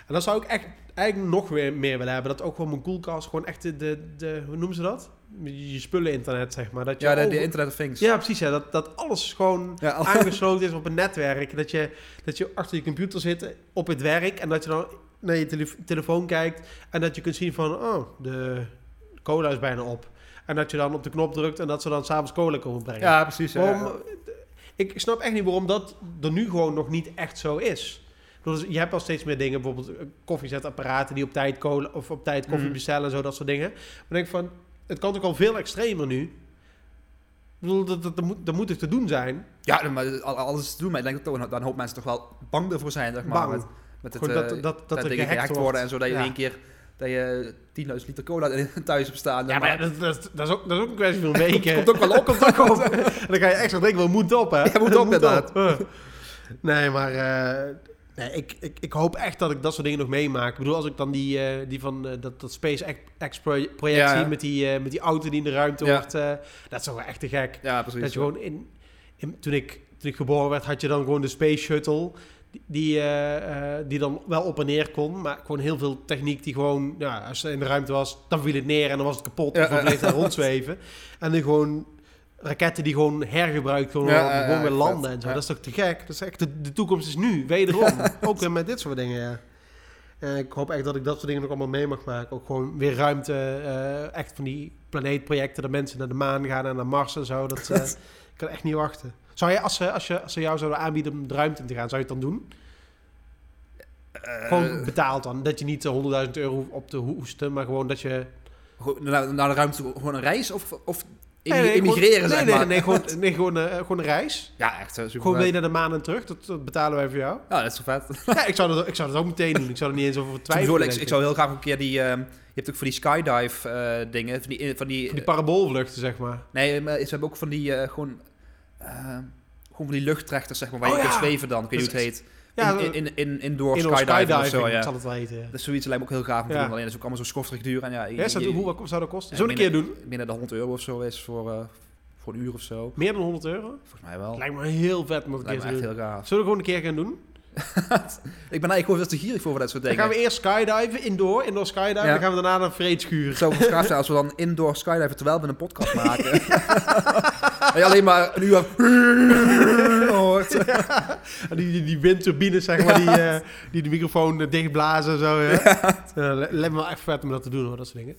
En dat zou ik echt eigenlijk nog weer meer willen hebben. Dat ook gewoon mijn koelkast gewoon echt de, de, de hoe noemen ze dat? Je spullen internet, zeg maar. Dat je Ja, de, de Internet of Things. ja, precies. Ja. Dat, dat alles gewoon Ja, al- aangesloten is op een netwerk. Dat je, dat je achter je computer zit op het werk en dat je dan naar je tele- telefoon kijkt en dat je kunt zien van, oh, de cola is bijna op. En dat je dan op de knop drukt en dat ze dan s'avonds cola komen brengen. ja, precies. Ja, Waarom, ik snap echt niet waarom dat er nu gewoon nog niet echt zo is. Bedoel, je hebt al steeds meer dingen, bijvoorbeeld eh, koffiezetapparaten die op tijd cola of op tijd koffie Mhm. bestellen en zo, dat soort dingen. Maar ik denk van, het kan toch al veel extremer nu. bedoel, dat, dat, dat, moet, dat moet toch te doen zijn? Ja, maar al- alles is te doen. Maar ik denk dat een hoop mensen toch wel bang ervoor zijn, zeg maar. Bang. Met, met het, Gewoon dat- eh, dat- dat er dingen gehackt worden en zo. Dat je Ja. één keer dat je 10.000 liter cola thuis hebt staan. Ja, maar dat, dat, dat, is ook, dat is ook een kwestie van weken. komt ook wel op. komt ook op. En dan ga je extra denken, wel moet op, hè? Ja, moet op, inderdaad. Uh. Nee, maar eh, nee, ik, ik, ik hoop echt dat ik dat soort dingen nog meemaak. Ik bedoel, als ik dan die, eh, die van eh, dat, dat SpaceX-project Ja, zie met die, eh, met die auto die in de ruimte wordt, dat is wel echt te gek. Ja, precies. Dat je gewoon in, in- toen, ik, toen ik geboren werd, had je dan gewoon de Space Shuttle. Die, die, die dan wel op en neer kon. Maar gewoon heel veel techniek die gewoon... Ja, als ze in de ruimte was, dan viel het neer en dan was het kapot. Ja, of bleef het daar rondzweven. En dan gewoon raketten die gewoon hergebruikt gewoon, Ja, ja, gewoon weer vet. landen en zo. Dat is toch te gek? Dat is echt de, de toekomst is nu, wederom. Ook weer met dit soort dingen, ja. En ik hoop echt dat ik dat soort dingen nog allemaal mee mag maken. Ook gewoon weer ruimte, eh, echt van die planeetprojecten, dat mensen naar de maan gaan en naar Mars en zo. Dat, eh, ik kan echt niet wachten. Zou je, als ze, als, je, als ze jou zouden aanbieden om de ruimte in te gaan, zou je het dan doen? Eh, Gewoon betaald dan. Dat je niet eh, 100.000 euro op te hoesten, maar gewoon dat je... naar, naar de ruimte, gewoon een reis of, of Nee, nee, immigreren, gewoon, zeg nee, maar. nee, gewoon, nee, gewoon, eh, gewoon een reis. Ja, echt eh, super Gewoon vet. mee naar de maan en terug. Dat, dat betalen wij voor jou. Ja, dat is zo vet. Ja, ik zou dat, ik zou dat ook meteen doen. Ik zou er niet eens over twijfelen. ik, zou heel graag een keer die... ehm, je hebt ook van die skydive eh, dingen, van die... Van die, Van die paraboolvluchten, zeg maar. nee, maar ze hebben ook van die eh, gewoon... eh, gewoon van die luchttrechters, zeg maar, waar Oh, je kunt ja. zweven dan. Ik weet niet hoe het heet. Ja, in, in, in, indoor, indoor skydiving, of zo, ja. zal het wel eten. Dat is zoiets lijkt me ook heel gaaf om te Ja. doen. Alleen dat is ook allemaal zo schofterig duur. En ja, Ja, zou, je- hoe, wat zou dat kosten? Ja, Zullen we een keer doen? binnen de 100 euro of zo is voor, eh, voor een uur of zo. Meer dan 100 euro? Volgens mij wel. Lijkt me heel vet om dat een keer Lijkt te me echt doen. heel gaaf. Zullen we gewoon een keer gaan doen? Ik ben eigenlijk gewoon veel te gierig voor dat soort Dan dingen. gaan we eerst skydiven, indoor, indoor skydiven. Ja. Dan gaan we daarna naar een vreedschuur. Zou gaaf zijn als we dan indoor skydiven terwijl we een podcast maken. en je alleen maar een uur hoort. En die, die, die windturbines, zeg maar, die, eh, die de microfoon eh, dichtblazen en zo. Ja. Lijkt me wel echt vet om dat te doen, hoor, dat soort dingen.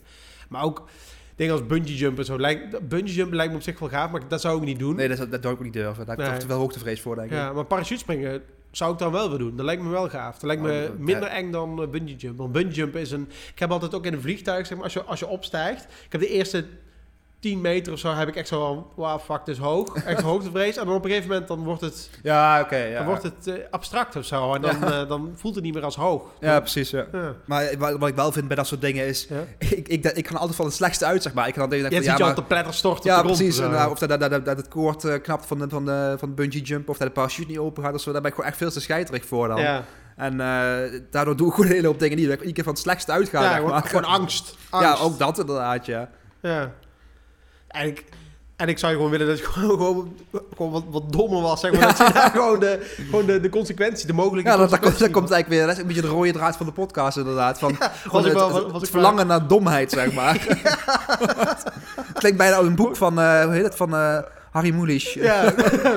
Maar ook dingen als bungee jumpen en zo. Lijkt, bungee jumpen lijkt me op zich wel gaaf, maar dat zou ik niet doen. Nee, dat, dat zou ik ook niet durven. Daar heb ik Nee. toch te veel hoogtevrees voor, denk ik. Ja, maar parachutespringen zou ik dan wel weer doen. Dat lijkt me wel gaaf. Dat lijkt me minder eng dan uh, bungee jump. Want bungee jump is een... Ik heb altijd ook in een vliegtuig, zeg maar, als je, als je opstijgt... Ik heb de eerste 10 meter of zo, heb ik echt zo van... Wow, fuck, is hoog. Echt hoogtevrees. En dan op een gegeven moment, dan wordt het, Ja, oké. ja. dan wordt het eh, abstract of zo. En dan, eh, dan voelt het niet meer als hoog. ja, precies. Ja. Ja. Maar wat, wat ik wel vind bij dat soort dingen is... Ja. Ik, ik, ik kan altijd van het slechtste uit, zeg maar. Ik kan dan denken ja, je al te pletter storten Ja, op de grond. precies. En, uh, of dat, dat, dat, dat het koord eh, knapt van de, van, de, van de bungee jump, of dat de parachute niet open gaat, of zo. Daar ben ik gewoon echt veel te scheiterig voor dan. ja, En eh, daardoor doe ik gewoon een hele hoop dingen niet. Dat ik iedere keer van het slechtste uitga. ja gewoon, maar. gewoon angst. Ja, Angst. ook dat inderdaad, ja. Ja. En ik, en ik zou gewoon willen dat je gewoon, gewoon, gewoon wat, wat dommer was, zeg maar. Dat je daar gewoon de, gewoon de, de consequenties, de mogelijke Ja, dat, dat, komt, dat komt eigenlijk weer. Dat is een beetje de rode draad van de podcast inderdaad. Van, was ik het, wel- het- was het verlangen naar domheid, zeg maar. Het klinkt bijna als een boek van, eh, hoe heet het, van eh, Harry Mulisch. Ja,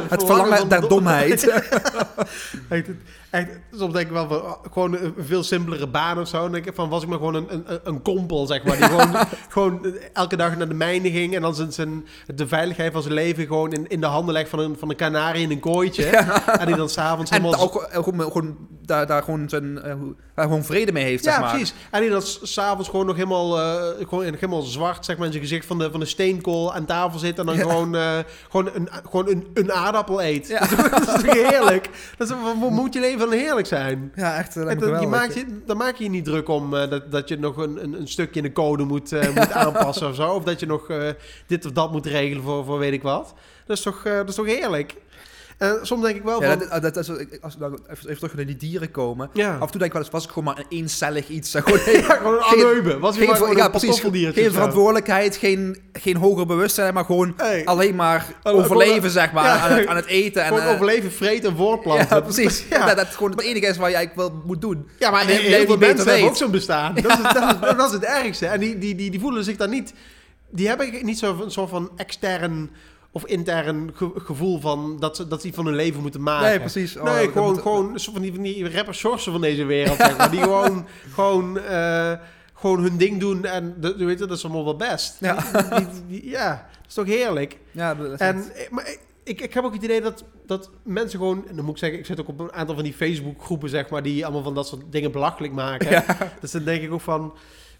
het verlangen naar dom- domheid. Echt, soms denk ik wel van, oh, gewoon een veel simpelere baan of zo. Dan denk ik van, was ik maar gewoon een, een, een kompel, zeg maar. Die gewoon, gewoon elke dag naar de mijnen ging. En dan zijn, zijn, de veiligheid van zijn leven gewoon in, in de handen legt van een, van een kanarie in een kooitje. En die dan s'avonds helemaal... ook eh, gewoon, gewoon, daar, daar gewoon, zijn, eh, daar gewoon vrede mee heeft, zeg Ja, maar. precies. En die dan s- s'avonds gewoon nog helemaal, eh, gewoon, helemaal zwart, zeg maar, in zijn gezicht van de, van de steenkool aan tafel zit. En dan Ja. gewoon, eh, gewoon, een, gewoon een, een aardappel eet. Ja. Dat is toch heerlijk? Dat is, moet je leven heerlijk zijn? Ja, echt. En dan, je maakt je, dan maak je je niet druk om eh, dat, dat je nog een, een, een stukje in de code moet, eh, moet aanpassen of zo. Of dat je nog eh, dit of dat moet regelen voor, voor weet ik wat. Dat is toch, dat is toch heerlijk? En soms denk ik wel Ja, van... dat, dat, dat is, als we nou even, terug naar die dieren komen. ja. Af en toe denk ik wel eens, was ik gewoon maar een eencellig iets. Gewoon, ja, gewoon een amoebe. Was geen, gewoon ja, een precies, geen verantwoordelijkheid, geen, geen hoger bewustzijn, maar gewoon Hey. alleen maar Gewoon- overleven, zeg maar, aan, het, aan het eten. En, Gewoon eh, overleven, vreten en voortplanten. Ja, precies. Dat, dat gewoon het enige is wat eigenlijk wel moet doen. Ja, maar En heel, jij- jij heel veel mensen hebben ook zo'n bestaan. Dat, is, dat, is, dat is het ergste. En die, die, die, die voelen zich dan niet... Die hebben niet zo'n een soort van extern of intern ge- gevoel van dat ze, dat ze iets van hun leven moeten maken. Nee, precies. Oh, nee, gewoon, moet- gewoon van die, van die rapper Sjorsen van deze wereld, zeg maar. Die gewoon, gewoon, eh, gewoon hun ding doen en de, je weet dat is allemaal wel best. Ja. Die- die- die- ja, dat is toch heerlijk. Ja, dat is En, eh, maar ik, ik heb ook het idee dat, dat mensen gewoon... En dan moet ik zeggen, ik zit ook op een aantal van die Facebook-groepen, zeg maar... die allemaal van dat soort dingen belachelijk maken. Ja. Dus dan denk ik ook van...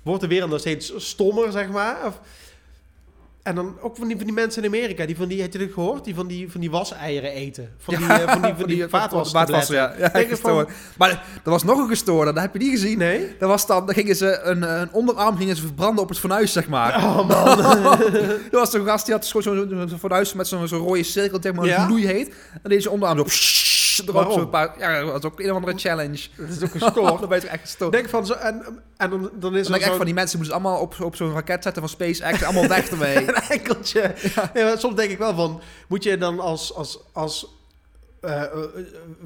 Wordt de wereld nog steeds stommer, zeg maar? Of, En dan ook van die, van die mensen in Amerika, die van die, heb je dit gehoord? Die van die, van die waseieren eten. Van die, Ja, eh, van die, van die, vaatwastabletten. vaatwasser, ja. ja Denk gestoord. Maar er was nog een gestoorde, dat heb je niet gezien. Nee? Dat was dan, dan gingen ze een, een onderarm gingen ze verbranden op het fornuis, zeg maar. Oh man. Er was zo'n gast die had zo'n zo, zo, zo fornuis met zo'n zo'n rode cirkel, zeg maar, Ja? een gloei heet. En deed ze onderarm zo erop zo'n paar... Ja, dat was ook een of andere challenge. Dat is ook dan gescoord. ben je echt gestoord. Denk van zo, en, en dan, dan is Dan denk ik echt van die mensen moeten ze allemaal op, op zo'n raket zetten van SpaceX, allemaal weg ermee. een enkeltje. Ja. soms denk ik wel van, moet je dan als, als, als uh,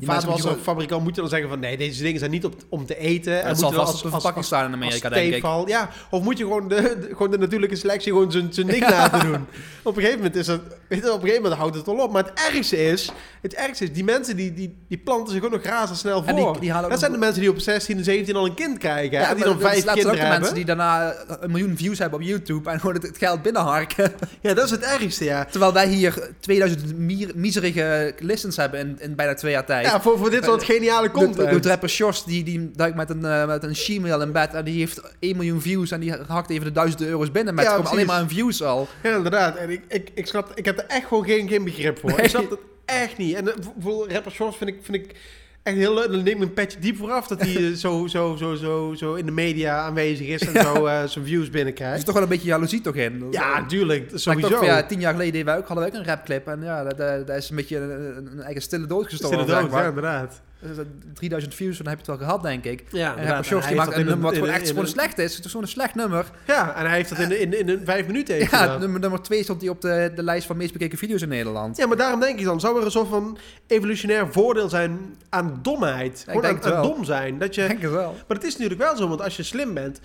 vaatwasserfabrikant moet je dan zeggen van, nee, deze dingen zijn niet op, om te eten. Het moet zal vast op de verpakking staan in Amerika, als denk ik. Ja, of moet je gewoon de, de- gewoon de natuurlijke selectie gewoon zijn ding laten doen. Op een gegeven moment is het, weet je, op een gegeven moment houdt het wel op. Maar het ergste is, het ergste is, die mensen die, die, die planten zich ook nog razendsnel En die- voor. die dat zijn de mensen die op 16 en 17 al een kind krijgen. Ja, en die dan vijf ze ook kinderen de hebben. mensen die daarna een miljoen views hebben op YouTube en gewoon het, het geld binnenharken. Ja, dat is het ergste, ja. Terwijl wij hier 2000 mier- miserige listens hebben in, in bijna twee jaar tijd. Ja, voor, voor dit soort geniale content. Doet rapper Sjors, die, die duikt met een, eh, met een she-mail in bed en die heeft 1 miljoen views en die hakt even de duizenden euro's binnen met Ja, precies. alleen maar een views al. Ja, inderdaad. En ik, ik, ik, snap, ik heb er echt gewoon geen, geen begrip voor. Nee. Ik snap het echt niet. En eh, voor- rapper Shorts vind ik, vind ik echt heel leuk. Dan neem ik een petje diep vooraf dat hij eh, zo, zo, zo, zo, zo in de media aanwezig is en zo eh, zijn views Er is binnenkrijgt. toch wel een beetje jaloezie toch in. Ja, tuurlijk. Sowieso. Toch, ja, tien jaar geleden deden wij ook, hadden wij ook een rapclip. En ja, dat is een beetje een, een eigen stille dood gestorven. de dood, ja, inderdaad. Dus dat 3000 views, dan heb je het wel gehad, denk ik. Ja, En die maakt een nummer wat gewoon echt gewoon slecht is. Het is gewoon een slecht nummer. Ja, en hij heeft dat in, in, in, een vijf minuten heeft Ja, nummer, nummer twee stond hij op de, de lijst van meest bekeken video's in Nederland. Ja, maar daarom denk ik dan, zou er een soort van evolutionair voordeel zijn aan domheid? Gewoon denk aan, dom zijn. Dat je, Ik denk het wel. Maar het is natuurlijk wel zo, want als je slim bent...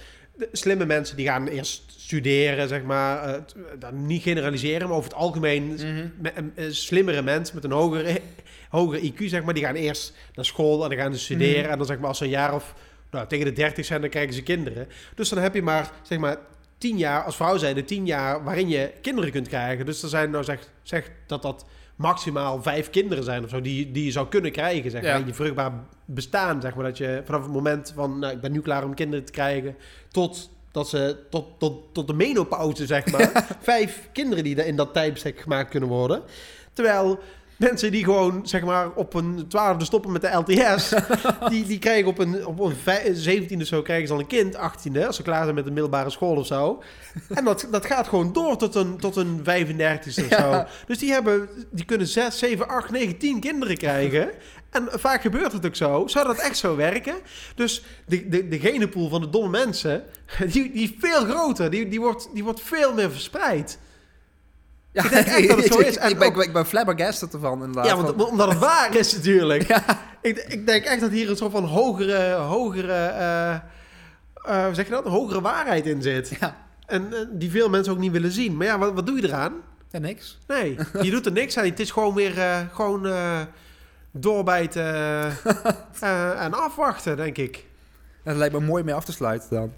Slimme mensen die gaan eerst studeren, zeg maar. eh, dan niet generaliseren, maar over het algemeen... Mhm. me- slimmere mensen met een hogere, hogere IQ, zeg maar... die gaan eerst naar school en dan gaan ze studeren. Mhm. En dan zeg maar als ze een jaar of... Nou, tegen de 30 zijn, dan krijgen ze kinderen. Dus dan heb je maar, zeg maar... tien jaar, als vrouw zijn de tien jaar waarin je kinderen kunt krijgen. Dus er zijn nou zeg, zeg dat dat maximaal vijf kinderen zijn of zo, die, die je zou kunnen krijgen, zeg maar, Ja. je vruchtbaar bestaan, zeg maar, dat je vanaf het moment van, nou, ik ben nu klaar om kinderen te krijgen, tot dat ze, tot, tot, tot de menopauze, zeg maar, vijf kinderen die in dat tijdbestek gemaakt kunnen worden. Terwijl mensen die gewoon, zeg maar, op een twaalfde stoppen met de LTS, die, die krijgen op een, op een zeventiende zo, krijgen ze al een kind, achttiende, als ze klaar zijn met de middelbare school of zo. En dat, dat gaat gewoon door tot een, tot een 35ste of zo. Ja. Dus die, hebben, die kunnen 6, 7, 8, 9, 10 kinderen krijgen. En vaak gebeurt het ook zo. Zou dat echt zo werken? Dus de, de, de genenpool van de domme mensen, die, die is veel groter. Die, die, wordt, die wordt veel meer verspreid. Ja, Ik denk echt dat het zo is. En ik, ben, ook- ik ben flabbergasted ervan, inderdaad. Ja, want, omdat het waar is natuurlijk. Ja. Ik, ik denk echt dat hier een soort van hogere, hogere eh, eh, zeg je dat? Een hogere waarheid in zit. Ja. En eh, die veel mensen ook niet willen zien. Maar ja, wat, wat doe je eraan? ja, niks. Nee, je doet er niks aan. Het is gewoon weer gewoon doorbijten en afwachten, denk ik. Dat lijkt me mooi mee af te sluiten dan.